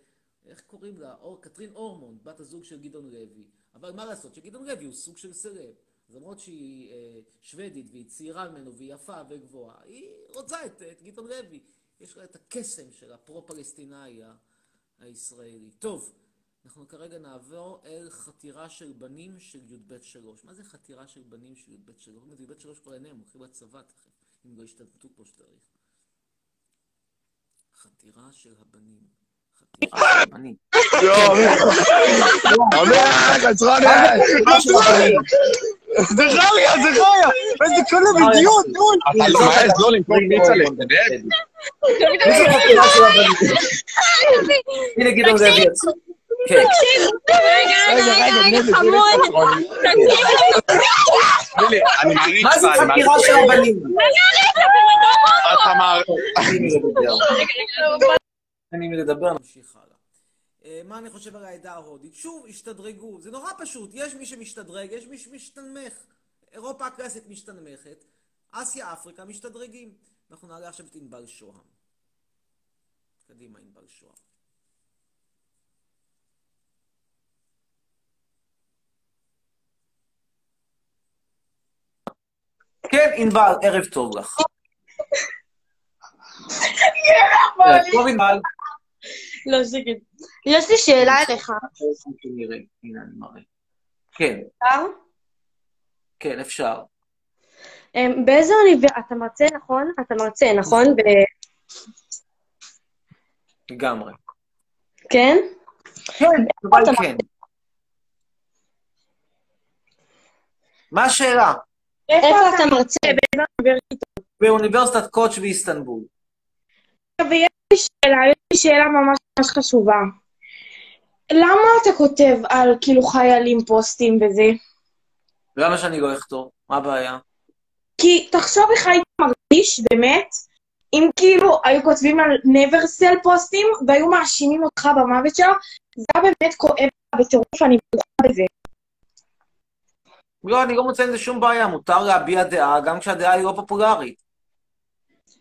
איך קוראים לה? אור... קטרין אורמונד, בת הזוג של גדעון לוי. אבל מה לעשות, שגדעון לוי הוא סוג של סלב. אז למרות שהיא אה, שוודית והיא צעירה ממנו והיא יפה וגבוהה, היא רוצה את, את גדעון לוי. יש לה את הקסם של הפרו-פלסטינאי הישראלי. טוב, אנחנו כרגע נעבור אל חתירה של בנים של י"ב שלוש. מה זה חתירה של בנים של י"ב שלוש? י"ב שלוש כבר אינם, הולכים לצבא תכף. אם לא ישתלטו כמו שצריך. חתירה של הבנים. חתירה של הבנים. זה חיה, זה חיה! איזה כל הבדיוק, נו! מה יעזור למכור פיצה להתנדב? הנה גדעון לוי יצא. כן. רגע, רגע, חמוד. מה זה חקירה של הבנים? אני מדבר. נמשיך הלאה. מה אני חושב על העדה ההודית? שוב, השתדרגו. זה נורא פשוט. יש מי שמשתדרג, יש מי שמשתנמך. אירופה הקלאסית משתנמכת, אסיה, אפריקה משתדרגים. אנחנו נעלה עכשיו את ענבל שוהם. קדימה, ענבל שוהם. כן, ענבל, ערב טוב לך. טוב, ענבל. לא, שקט. יש לי שאלה אליך. הנה, אני מראה. כן. אפשר? כן, אפשר. אמ, באיזה אוניברסיטה? אתה מרצה, נכון? אתה מרצה, נכון? לגמרי. כן? כן, אבל כן. מה השאלה? איפה אתה מרצה? באוניברסיטת קוץ' באיסטנבול. ויש לי שאלה, יש לי שאלה ממש ממש חשובה. למה אתה כותב על כאילו חיילים פוסטים וזה? למה שאני לא אכתוב? מה הבעיה? כי תחשוב איך היית מרגיש, באמת, אם כאילו היו כותבים על נברסל פוסטים והיו מאשימים אותך במוות שלו, זה היה באמת כואב בטירוף, אני מודה בזה. לא, אני לא מוצא עם זה שום בעיה, מותר להביע דעה גם כשהדעה היא לא פופולרית.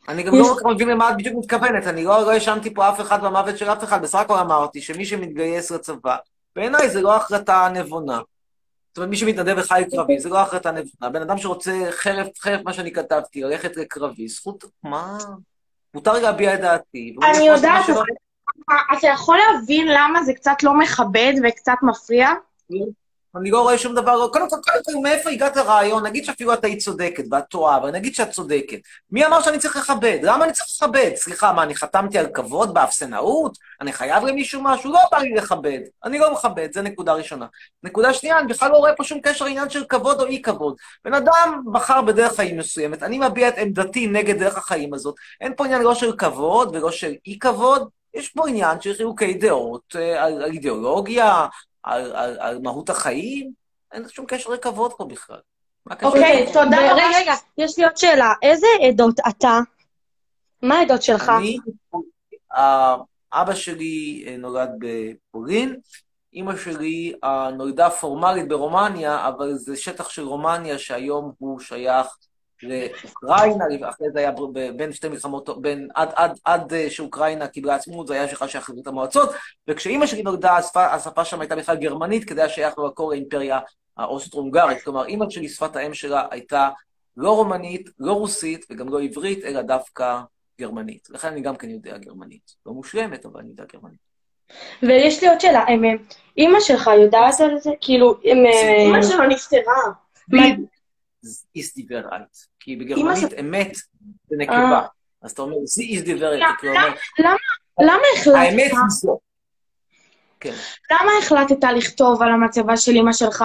אני גם לא מבין למה את בדיוק מתכוונת, אני לא האשמתי פה אף אחד במוות של אף אחד, בסך הכל אמרתי שמי שמתגייס לצבא, בעיניי זה לא החלטה נבונה. זאת אומרת, מי שמתנדב לחיל קרבי, זה לא החלטה נבונה. בן אדם שרוצה חרף, חרף מה שאני כתבתי, ללכת לקרבי, זכות, מה? מותר להביע את דעתי. אני יודעת, אתה יכול להבין למה זה קצת לא מכבד וקצת מפריע? אני לא רואה שום דבר, קודם כל, קודם כל, מאיפה הגעת לרעיון? נגיד שאפילו את היית צודקת ואת טועה, אבל נגיד שאת צודקת. מי אמר שאני צריך לכבד? למה אני צריך לכבד? סליחה, מה, אני חתמתי על כבוד באפסנאות? אני חייב למישהו משהו? לא בא לי לכבד. אני לא מכבד, זה נקודה ראשונה. נקודה שנייה, אני בכלל לא רואה פה שום קשר לעניין של כבוד או אי-כבוד. בן אדם בחר בדרך חיים מסוימת, אני מביע את עמדתי נגד דרך החיים הזאת. אין פה עניין לא של כבוד ולא של אי-כבוד, יש פה עניין של חילוקי דעות על, על אידיאולוגיה, על, על, על מהות החיים, אין שום קשר לכבוד פה בכלל. אוקיי, okay, תודה רבה. רגע, יש לי עוד שאלה. איזה עדות אתה? מה העדות שלך? אני, אבא שלי נולד בפולין, אימא שלי נולדה פורמלית ברומניה, אבל זה שטח של רומניה שהיום הוא שייך לאוקראינה, אחרי זה היה בין שתי מלחמות, בין, עד, עד, עד שאוקראינה קיבלה עצמאות, זה היה שלך שייך לברית המועצות, וכשאימא שלי נולדה, השפה, השפה שם הייתה בכלל גרמנית, כדי שייך במקור לאימפריה האוסטרו-הונגרית. כלומר, אימא שלי, שפת האם שלה הייתה לא רומנית, לא רוסית וגם לא עברית, אלא דווקא גרמנית. לכן אני גם כן יודע גרמנית. לא מושלמת, אבל אני יודע גרמנית. ויש לי עוד שאלה, אימא שלך יודעת על זה? כאילו, אימא שלו נפטרה. ist die Wahrheit. כי בגרמנית אמת זה נקבה. אז אתה אומר, ist die Wahrheit, אתה אומר... למה החלטת? האמת זו. כן. למה החלטת לכתוב על המצבה של אמא שלך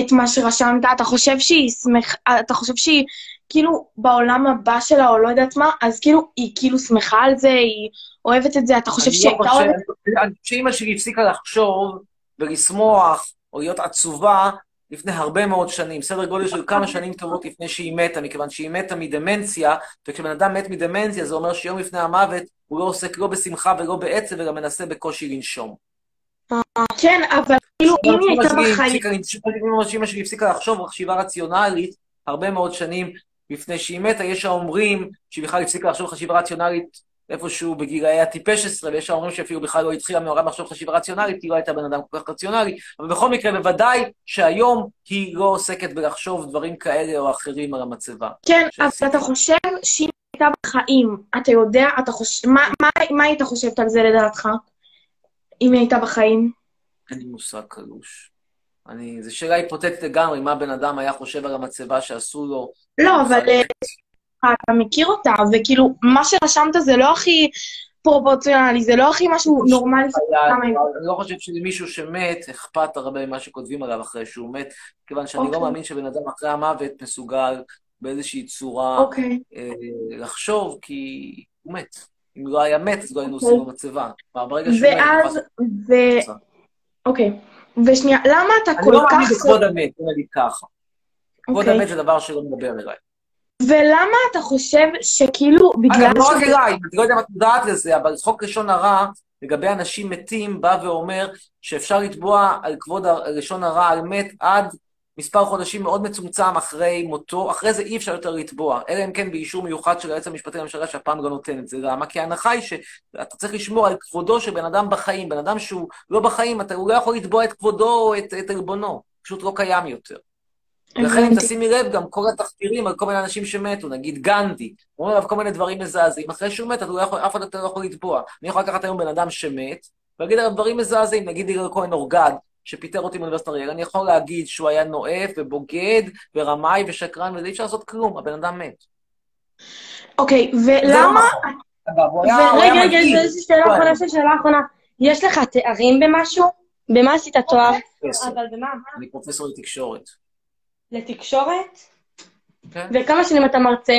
את מה שרשמת? אתה חושב שהיא שמחה, אתה חושב שהיא כאילו בעולם הבא שלה, או לא יודעת מה, אז כאילו, היא כאילו שמחה על זה, היא אוהבת את זה, אתה חושב שהיא לא הייתה חושב- אוהבת? אני חושב שאימא שלי הפסיקה לחשוב ולשמוח או להיות עצובה לפני הרבה מאוד שנים, סדר גודל של כמה שנים טובות לפני שהיא מתה, מכיוון שהיא מתה מדמנציה, וכשבן אדם מת מדמנציה זה אומר שיום לפני המוות הוא לא עוסק לא בשמחה ולא בעצב, וגם מנסה בקושי לנשום. כן, אבל כאילו, אם היא הייתה בחיים... שאימא שלי הפסיקה לחשוב חשיבה רציונלית הרבה מאוד שנים לפני שהיא מתה, יש האומרים שהיא בכלל הפסיקה לחשוב חשיבה רציונלית איפשהו בגילאי הטיפש עשרה, ויש האומרים שאפילו בכלל לא התחילה מעולם לחשוב חשיבה רציונלית, כי היא לא הייתה בן אדם כל כך רציונלי, אבל בכל מקרה, בוודאי שהיום היא לא עוסקת בלחשוב דברים כאלה או אחרים על המצבה. כן, אבל אתה חושב שהיא הייתה בחיים, אתה יודע, אתה חושב... מה- מה- מה היית חושבת על זה לדעתך? אם היא הייתה בחיים? אין לי מושג קלוש. אני, זו שאלה היפותטית לגמרי, מה בן אדם היה חושב על המצבה שעשו לו. לא, אבל אתה מכיר אותה, וכאילו, מה שרשמת זה לא הכי פרופורציונלי, זה לא הכי משהו נורמלי. היה- אני לא חושב שלמישהו שמת אכפת הרבה ממה שכותבים עליו אחרי שהוא מת, כיוון שאני לא אוקיי. מאמין שבן אדם אחרי המוות מסוגל באיזושהי צורה אוקיי. אה, לחשוב, כי הוא מת. אם לא היה מת, אז לא היינו אוקיי. עושים במצבה. כלומר, ברגע שהוא מת, ואז, ו... אוקיי. ושנייה, למה אתה אני כל לא מאמין כך... בכבוד המת, בוא נגיד ככה. כבוד אוקיי. המת זה דבר שלא מדבר אליי. ולמה אתה חושב שכאילו, בגלל אגב, לא רק אליי, אני לא יודע אם את מודעת לזה, אבל חוק לשון הרע, לגבי אנשים מתים, בא ואומר שאפשר לתבוע על כבוד לשון הרע על מת עד מספר חודשים מאוד מצומצם אחרי מותו, אחרי זה אי אפשר יותר לתבוע, אלא אם כן באישור מיוחד של היועץ המשפטי לממשלה שהפעם לא נותן את זה. למה? כי ההנחה היא שאתה צריך לשמור על כבודו של בן אדם בחיים. בן אדם שהוא לא בחיים, אתה, הוא לא יכול לתבוע את כבודו או את, את עלבונו, פשוט לא קיים יותר. לכן אם. תשימי לב, גם כל התחקירים על כל מיני אנשים שמתו, נגיד גנדי, אומרים עליו כל מיני דברים מזעזעים, אחרי שהוא מת, לא אף אחד לא יכול לתבוע. אני יכול לקחת היום בן אדם שמת, ולהגיד עליו דברים מזעזעים, נגיד יגאל כהן אורגד, שפיטר אותי מאוניברסיטת אריאל, אני יכול להגיד שהוא היה נואף ובוגד ורמאי ושקרן, וזה אי אפשר לעשות כלום, הבן אדם מת. אוקיי, לא ולמה... רגע. יש לי שאלה אחרונה, יש לי שאלה אחרונה. יש לך תארים במשהו? במה עשית תואר? במה? אני פרופסור לתקשורת. לתקשורת? כן. וכמה שנים אתה מרצה?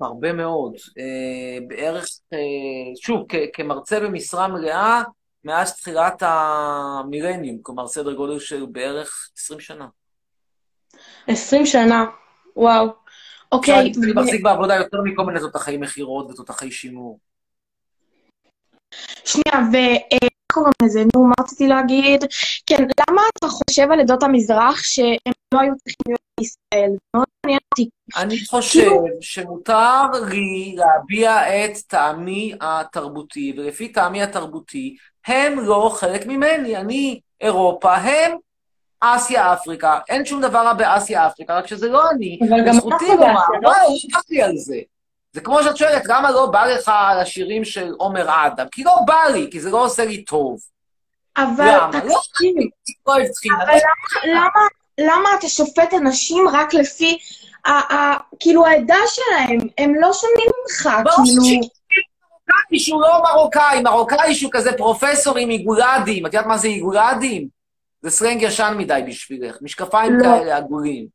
הרבה מאוד. אה, בערך, אה, שוב, כ- כמרצה במשרה מלאה, מאז תחילת המילניום, כלומר סדר גודל של בערך 20 שנה. 20 שנה. וואו. אוקיי. אני אני ו- מחזיק בעבודה יותר מכל מיני תותחי מכירות ותותחי שימור. שנייה, ואיך קוראים לזה? נו, מה רציתי להגיד? כן, למה אתה חושב על עדות המזרח שהם לא היו צריכים להיות בישראל? מאוד מעניין אותי. אני חושב שמותר לי להביע את טעמי התרבותי, ולפי טעמי התרבותי, הם לא חלק ממני. אני אירופה, הם אסיה, אפריקה. אין שום דבר רע באסיה, אפריקה, רק שזה לא אני. אבל גם אנחנו לומר, באסיה, לא? לא, אכפת לי על זה. זה כמו שאת שואלת, למה לא בא לך על השירים של עומר אדם? כי לא בא לי, כי זה לא עושה לי טוב. אבל? תקשיב, לא טחינה. אבל למה, אתה שופט אנשים רק לפי, כאילו, העדה שלהם? הם לא שונים ממך, כאילו... מרוקאי שהוא לא מרוקאי, מרוקאי שהוא כזה פרופסור עם עיגולדים. את יודעת מה זה עיגולדים? זה סלנג ישן מדי בשבילך. משקפיים לא. כאלה עגולים.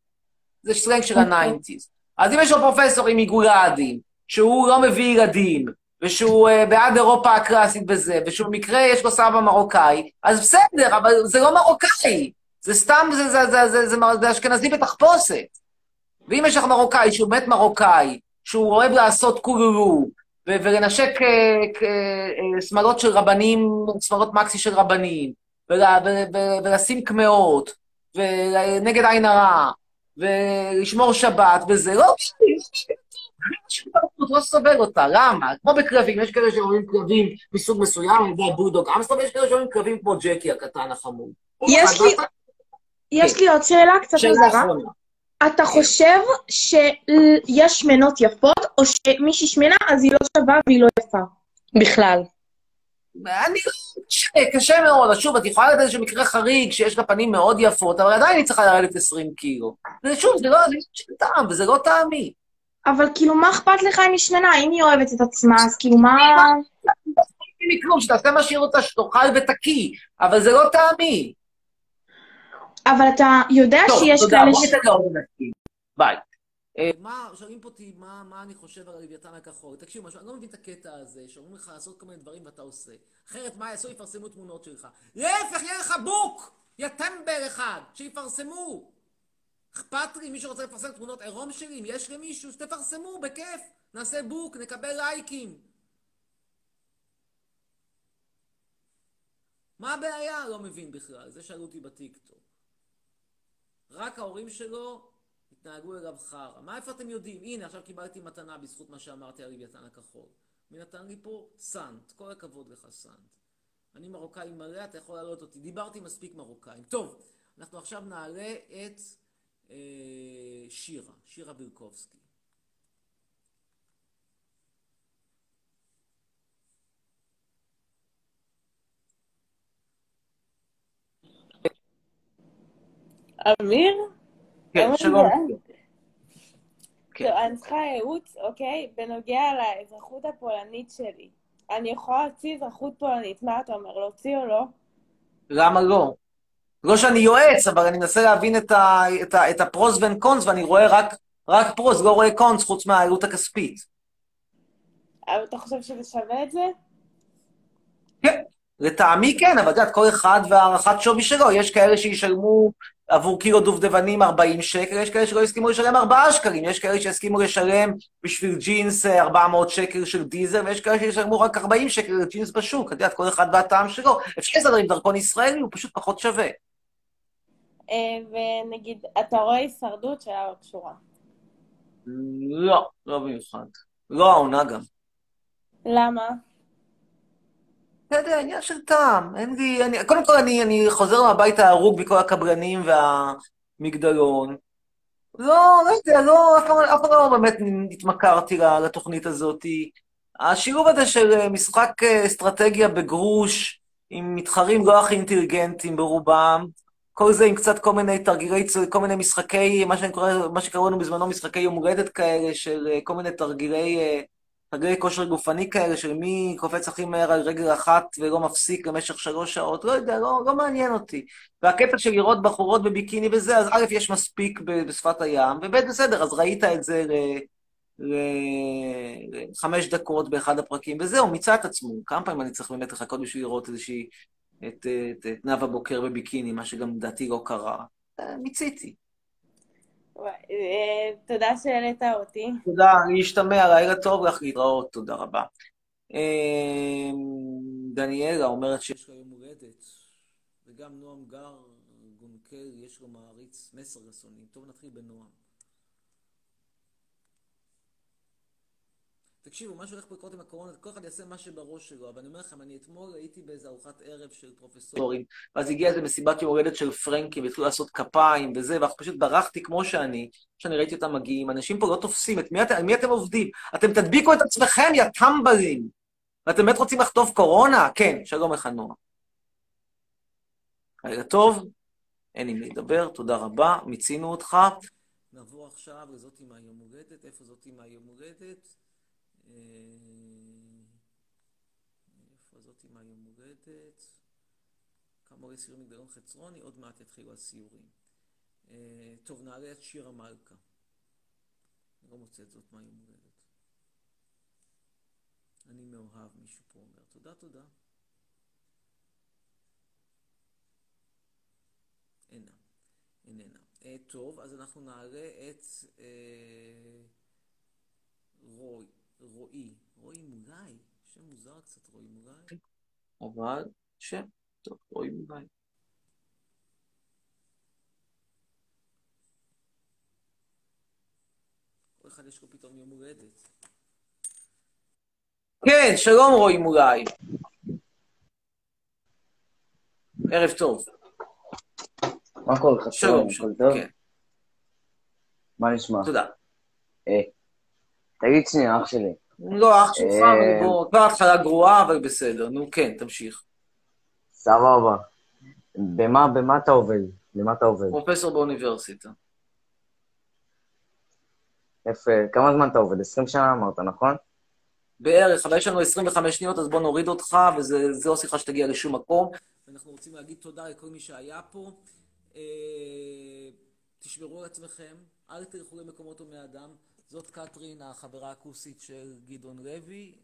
זה סלנג של ה nineties. אז אם יש לו פרופסור עם עיגולדים, שהוא לא מביא ילדים, ושהוא אה, בעד אירופה הקלאסית בזה, במקרה יש לו סבא מרוקאי, אז בסדר, אבל זה לא מרוקאי. זה סתם, זה, זה, זה, זה, זה, זה, אשכנזי בתחפושת. ואם יש לך מרוקאי שהוא באמת מרוקאי, שהוא אוהב לעשות קולולו, ולנשק אה, כ- אה, שמלות של רבנים, שמלות מקסי של רבנים, ול- ו- ו- ולשים קמעות, ונגד עין הרע, ולשמור שבת וזה, לא, לא סובל אותה, למה? כמו בכלבים, יש כאלה שאוהבים כלבים מסוג מסוים, אני יודע, בולדוג אמסטרם, יש כאלה שאוהבים כלבים כמו ג'קי הקטן החמוד. יש לי, יש לי עוד שאלה קצת. אחרונה. אתה חושב שיש שמנות יפות, או שמישהי שמנה אז היא לא שווה והיא לא יפה? בכלל. אני קשה, קשה מאוד. אז שוב, את יכולה לתת איזשהו מקרה חריג שיש לה פנים מאוד יפות, אבל עדיין היא צריכה לרדת 20 קילו. ושוב, זה לא, זה של טעם, וזה לא טעמי. אבל כאילו, מה אכפת לך אם היא שמנה? אם היא אוהבת את עצמה, אז כאילו, מה... מכלום, שתעשה מה שהיא רוצה, שתאכל ותקיא, אבל זה לא טעמי. אבל אתה יודע טוב, שיש תודה, כאלה בוא ש... ניתן לעוד אנשים. ביי. אה, מה, שואלים פה אותי מה, מה אני חושב על הלוויתן הכחול. תקשיב אני לא מבין את הקטע הזה, שאומרים לך לעשות כל מיני דברים ואתה עושה. אחרת מה יעשו? יפרסמו תמונות שלך. להפך, יהיה לך בוק! יא טמבל אחד, שיפרסמו! אכפת לי, מי שרוצה לפרסם תמונות עירום שלי, אם יש למישהו, אז תפרסמו, בכיף. נעשה בוק, נקבל לייקים. מה הבעיה? לא מבין בכלל, זה שאלו אותי בטיקטוק. רק ההורים שלו התנהגו אליו חרא. מה איפה אתם יודעים? הנה, עכשיו קיבלתי מתנה בזכות מה שאמרתי על לוויתן הכחול. מי נתן לי פה? סאנט. כל הכבוד לך, סאנט. אני מרוקאי מלא, אתה יכול להעלות אותי. דיברתי מספיק מרוקאים. טוב, אנחנו עכשיו נעלה את שירה, שירה בירקובסקי. אמיר? כן, שלום. אני- טוב, אני צריכה ייעוץ, אוקיי? בנוגע לאזרחות הפולנית שלי. אני יכולה להוציא אזרחות פולנית, מה אתה אומר, להוציא או לא? למה לא? לא שאני יועץ, אבל אני מנסה להבין את, ה, את, ה, את הפרוס ואין קונס, ואני רואה רק, רק פרוס, לא רואה קונס, חוץ מהעלות הכספית. אבל אתה חושב שזה שווה את זה? לטעמי כן, אבל את יודעת, כל אחד והערכת שווי שלו. יש כאלה שישלמו עבור קילו דובדבנים 40 שקל, יש כאלה שלא יסכימו לשלם 4 שקלים, יש כאלה שיסכימו לשלם בשביל ג'ינס אה, 400 שקל של דיזל, ויש כאלה שישלמו רק 40 שקל לג'ינס בשוק. את יודעת, כל אחד והטעם שלו. אפשר להסתדר עם דרכון ישראלי, הוא פשוט פחות שווה. אה, ונגיד, אתה רואה הישרדות שהיה לא קשורה. לא, לא במיוחד. לא העונה גם. למה? אתה יודע, עניין של טעם. אין לי... אני, קודם כל, אני, אני חוזר מהבית ההרוג מכל הקבלנים והמגדלון. לא, לא יודע, לא, אף פעם פעם לא באמת התמכרתי לתוכנית הזאת. השילוב הזה של אה, משחק אה, אסטרטגיה בגרוש, עם מתחרים לא הכי אינטליגנטים ברובם, כל זה עם קצת כל מיני תרגילי, כל מיני משחקי, מה קורא, מה שקראו לנו בזמנו משחקי יום הולדת כאלה, של אה, כל מיני תרגילי, אה, תרגילי כושר גופני כאלה, של מי קופץ הכי מהר על רגל אחת ולא מפסיק למשך שלוש שעות, לא יודע, לא, לא מעניין אותי. והקטע של לראות בחורות בביקיני וזה, אז א', יש מספיק בשפת הים, וב', בסדר, אז ראית את זה לחמש דקות באחד הפרקים, וזהו, מיצה את עצמו. כמה פעמים אני צריך באמת לחכות בשביל לראות איזושהי... את, את, את נאוה בוקר בביקיני, מה שגם לדעתי לא קרה. אה, מיציתי. אה, תודה שהעלית אותי. תודה, להשתמע, לילה טוב לך, להתראות, תודה רבה. אה, דניאלה אומרת שיש לה יום הולדת, וגם נועם גר גונקל, יש לו מעריץ מסר רסוני. טוב, נתחיל בנועם. תקשיבו, מה שהולך פה לקרות עם הקורונה, כל אחד יעשה מה שבראש שלו, אבל אני אומר לכם, אני אתמול הייתי באיזה ארוחת ערב של פרופסורים, ואז הגיעה איזה מסיבת יום הולדת של פרנקי, והתחילו לעשות כפיים וזה, ואנחנו פשוט ברחתי כמו שאני, שאני ראיתי אותם מגיעים. אנשים פה לא תופסים, את מי, את, מי אתם עובדים? אתם תדביקו את עצמכם, יא טמבלים! ואתם באמת רוצים לחטוף קורונה? כן, שלום לך, נועה. לילה טוב, אין עם מי לדבר, תודה רבה, מיצינו אותך. נעבור עכשיו לזאת עם היום הולדת, איפה זאת עם היום הולדת? אה, איפה זאת עם היום הולדת? כמה עולה סיורים מגדלון חצרוני, עוד מעט יתחילו הסיורים. אה, טוב, נעלה את שירה מלכה. אני לא את זאת מהיום הולדת. אני מאוהב, מישהו פה אומר. תודה, תודה. אינה, איננה. אה, טוב, אז אנחנו נעלה את אה, רוי, רועי. רועי מולי, שם מוזר קצת, רועי מולי. אבל שם, טוב, רועי מולי. כל אחד יש לו פתאום יום הולדת. כן, שלום רועי מולי. ערב טוב. מה קורה לך? שלום, שלום, טוב? כן. מה נשמע? תודה. אה, תגיד שנייה, אח שלי. לא, אח שלך, אה, אבל בוא, כבר התחלה גרועה, אבל בסדר. נו, כן, תמשיך. סבבה. במה, במה אתה עובד? במה אתה עובד? פרופסור באוניברסיטה. יפה. כמה זמן אתה עובד? 20 שנה אמרת, נכון? בערך, אבל יש לנו 25 שניות, אז בוא נוריד אותך, וזה לא שיחה שתגיע לשום מקום. ואנחנו רוצים להגיד תודה לכל מי שהיה פה. אה, תשמרו על עצמכם, אל תלכו למקומות הומי אדם. זאת קטרין, החברה הכוסית של גדעון לוי.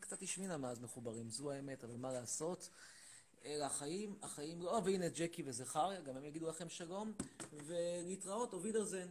קצת השמינה מאז מחוברים, זו האמת, אבל מה לעשות? אלה החיים, החיים לא, והנה ג'קי וזכריה, גם הם יגידו לכם שלום, ולהתראות, אובידרזן.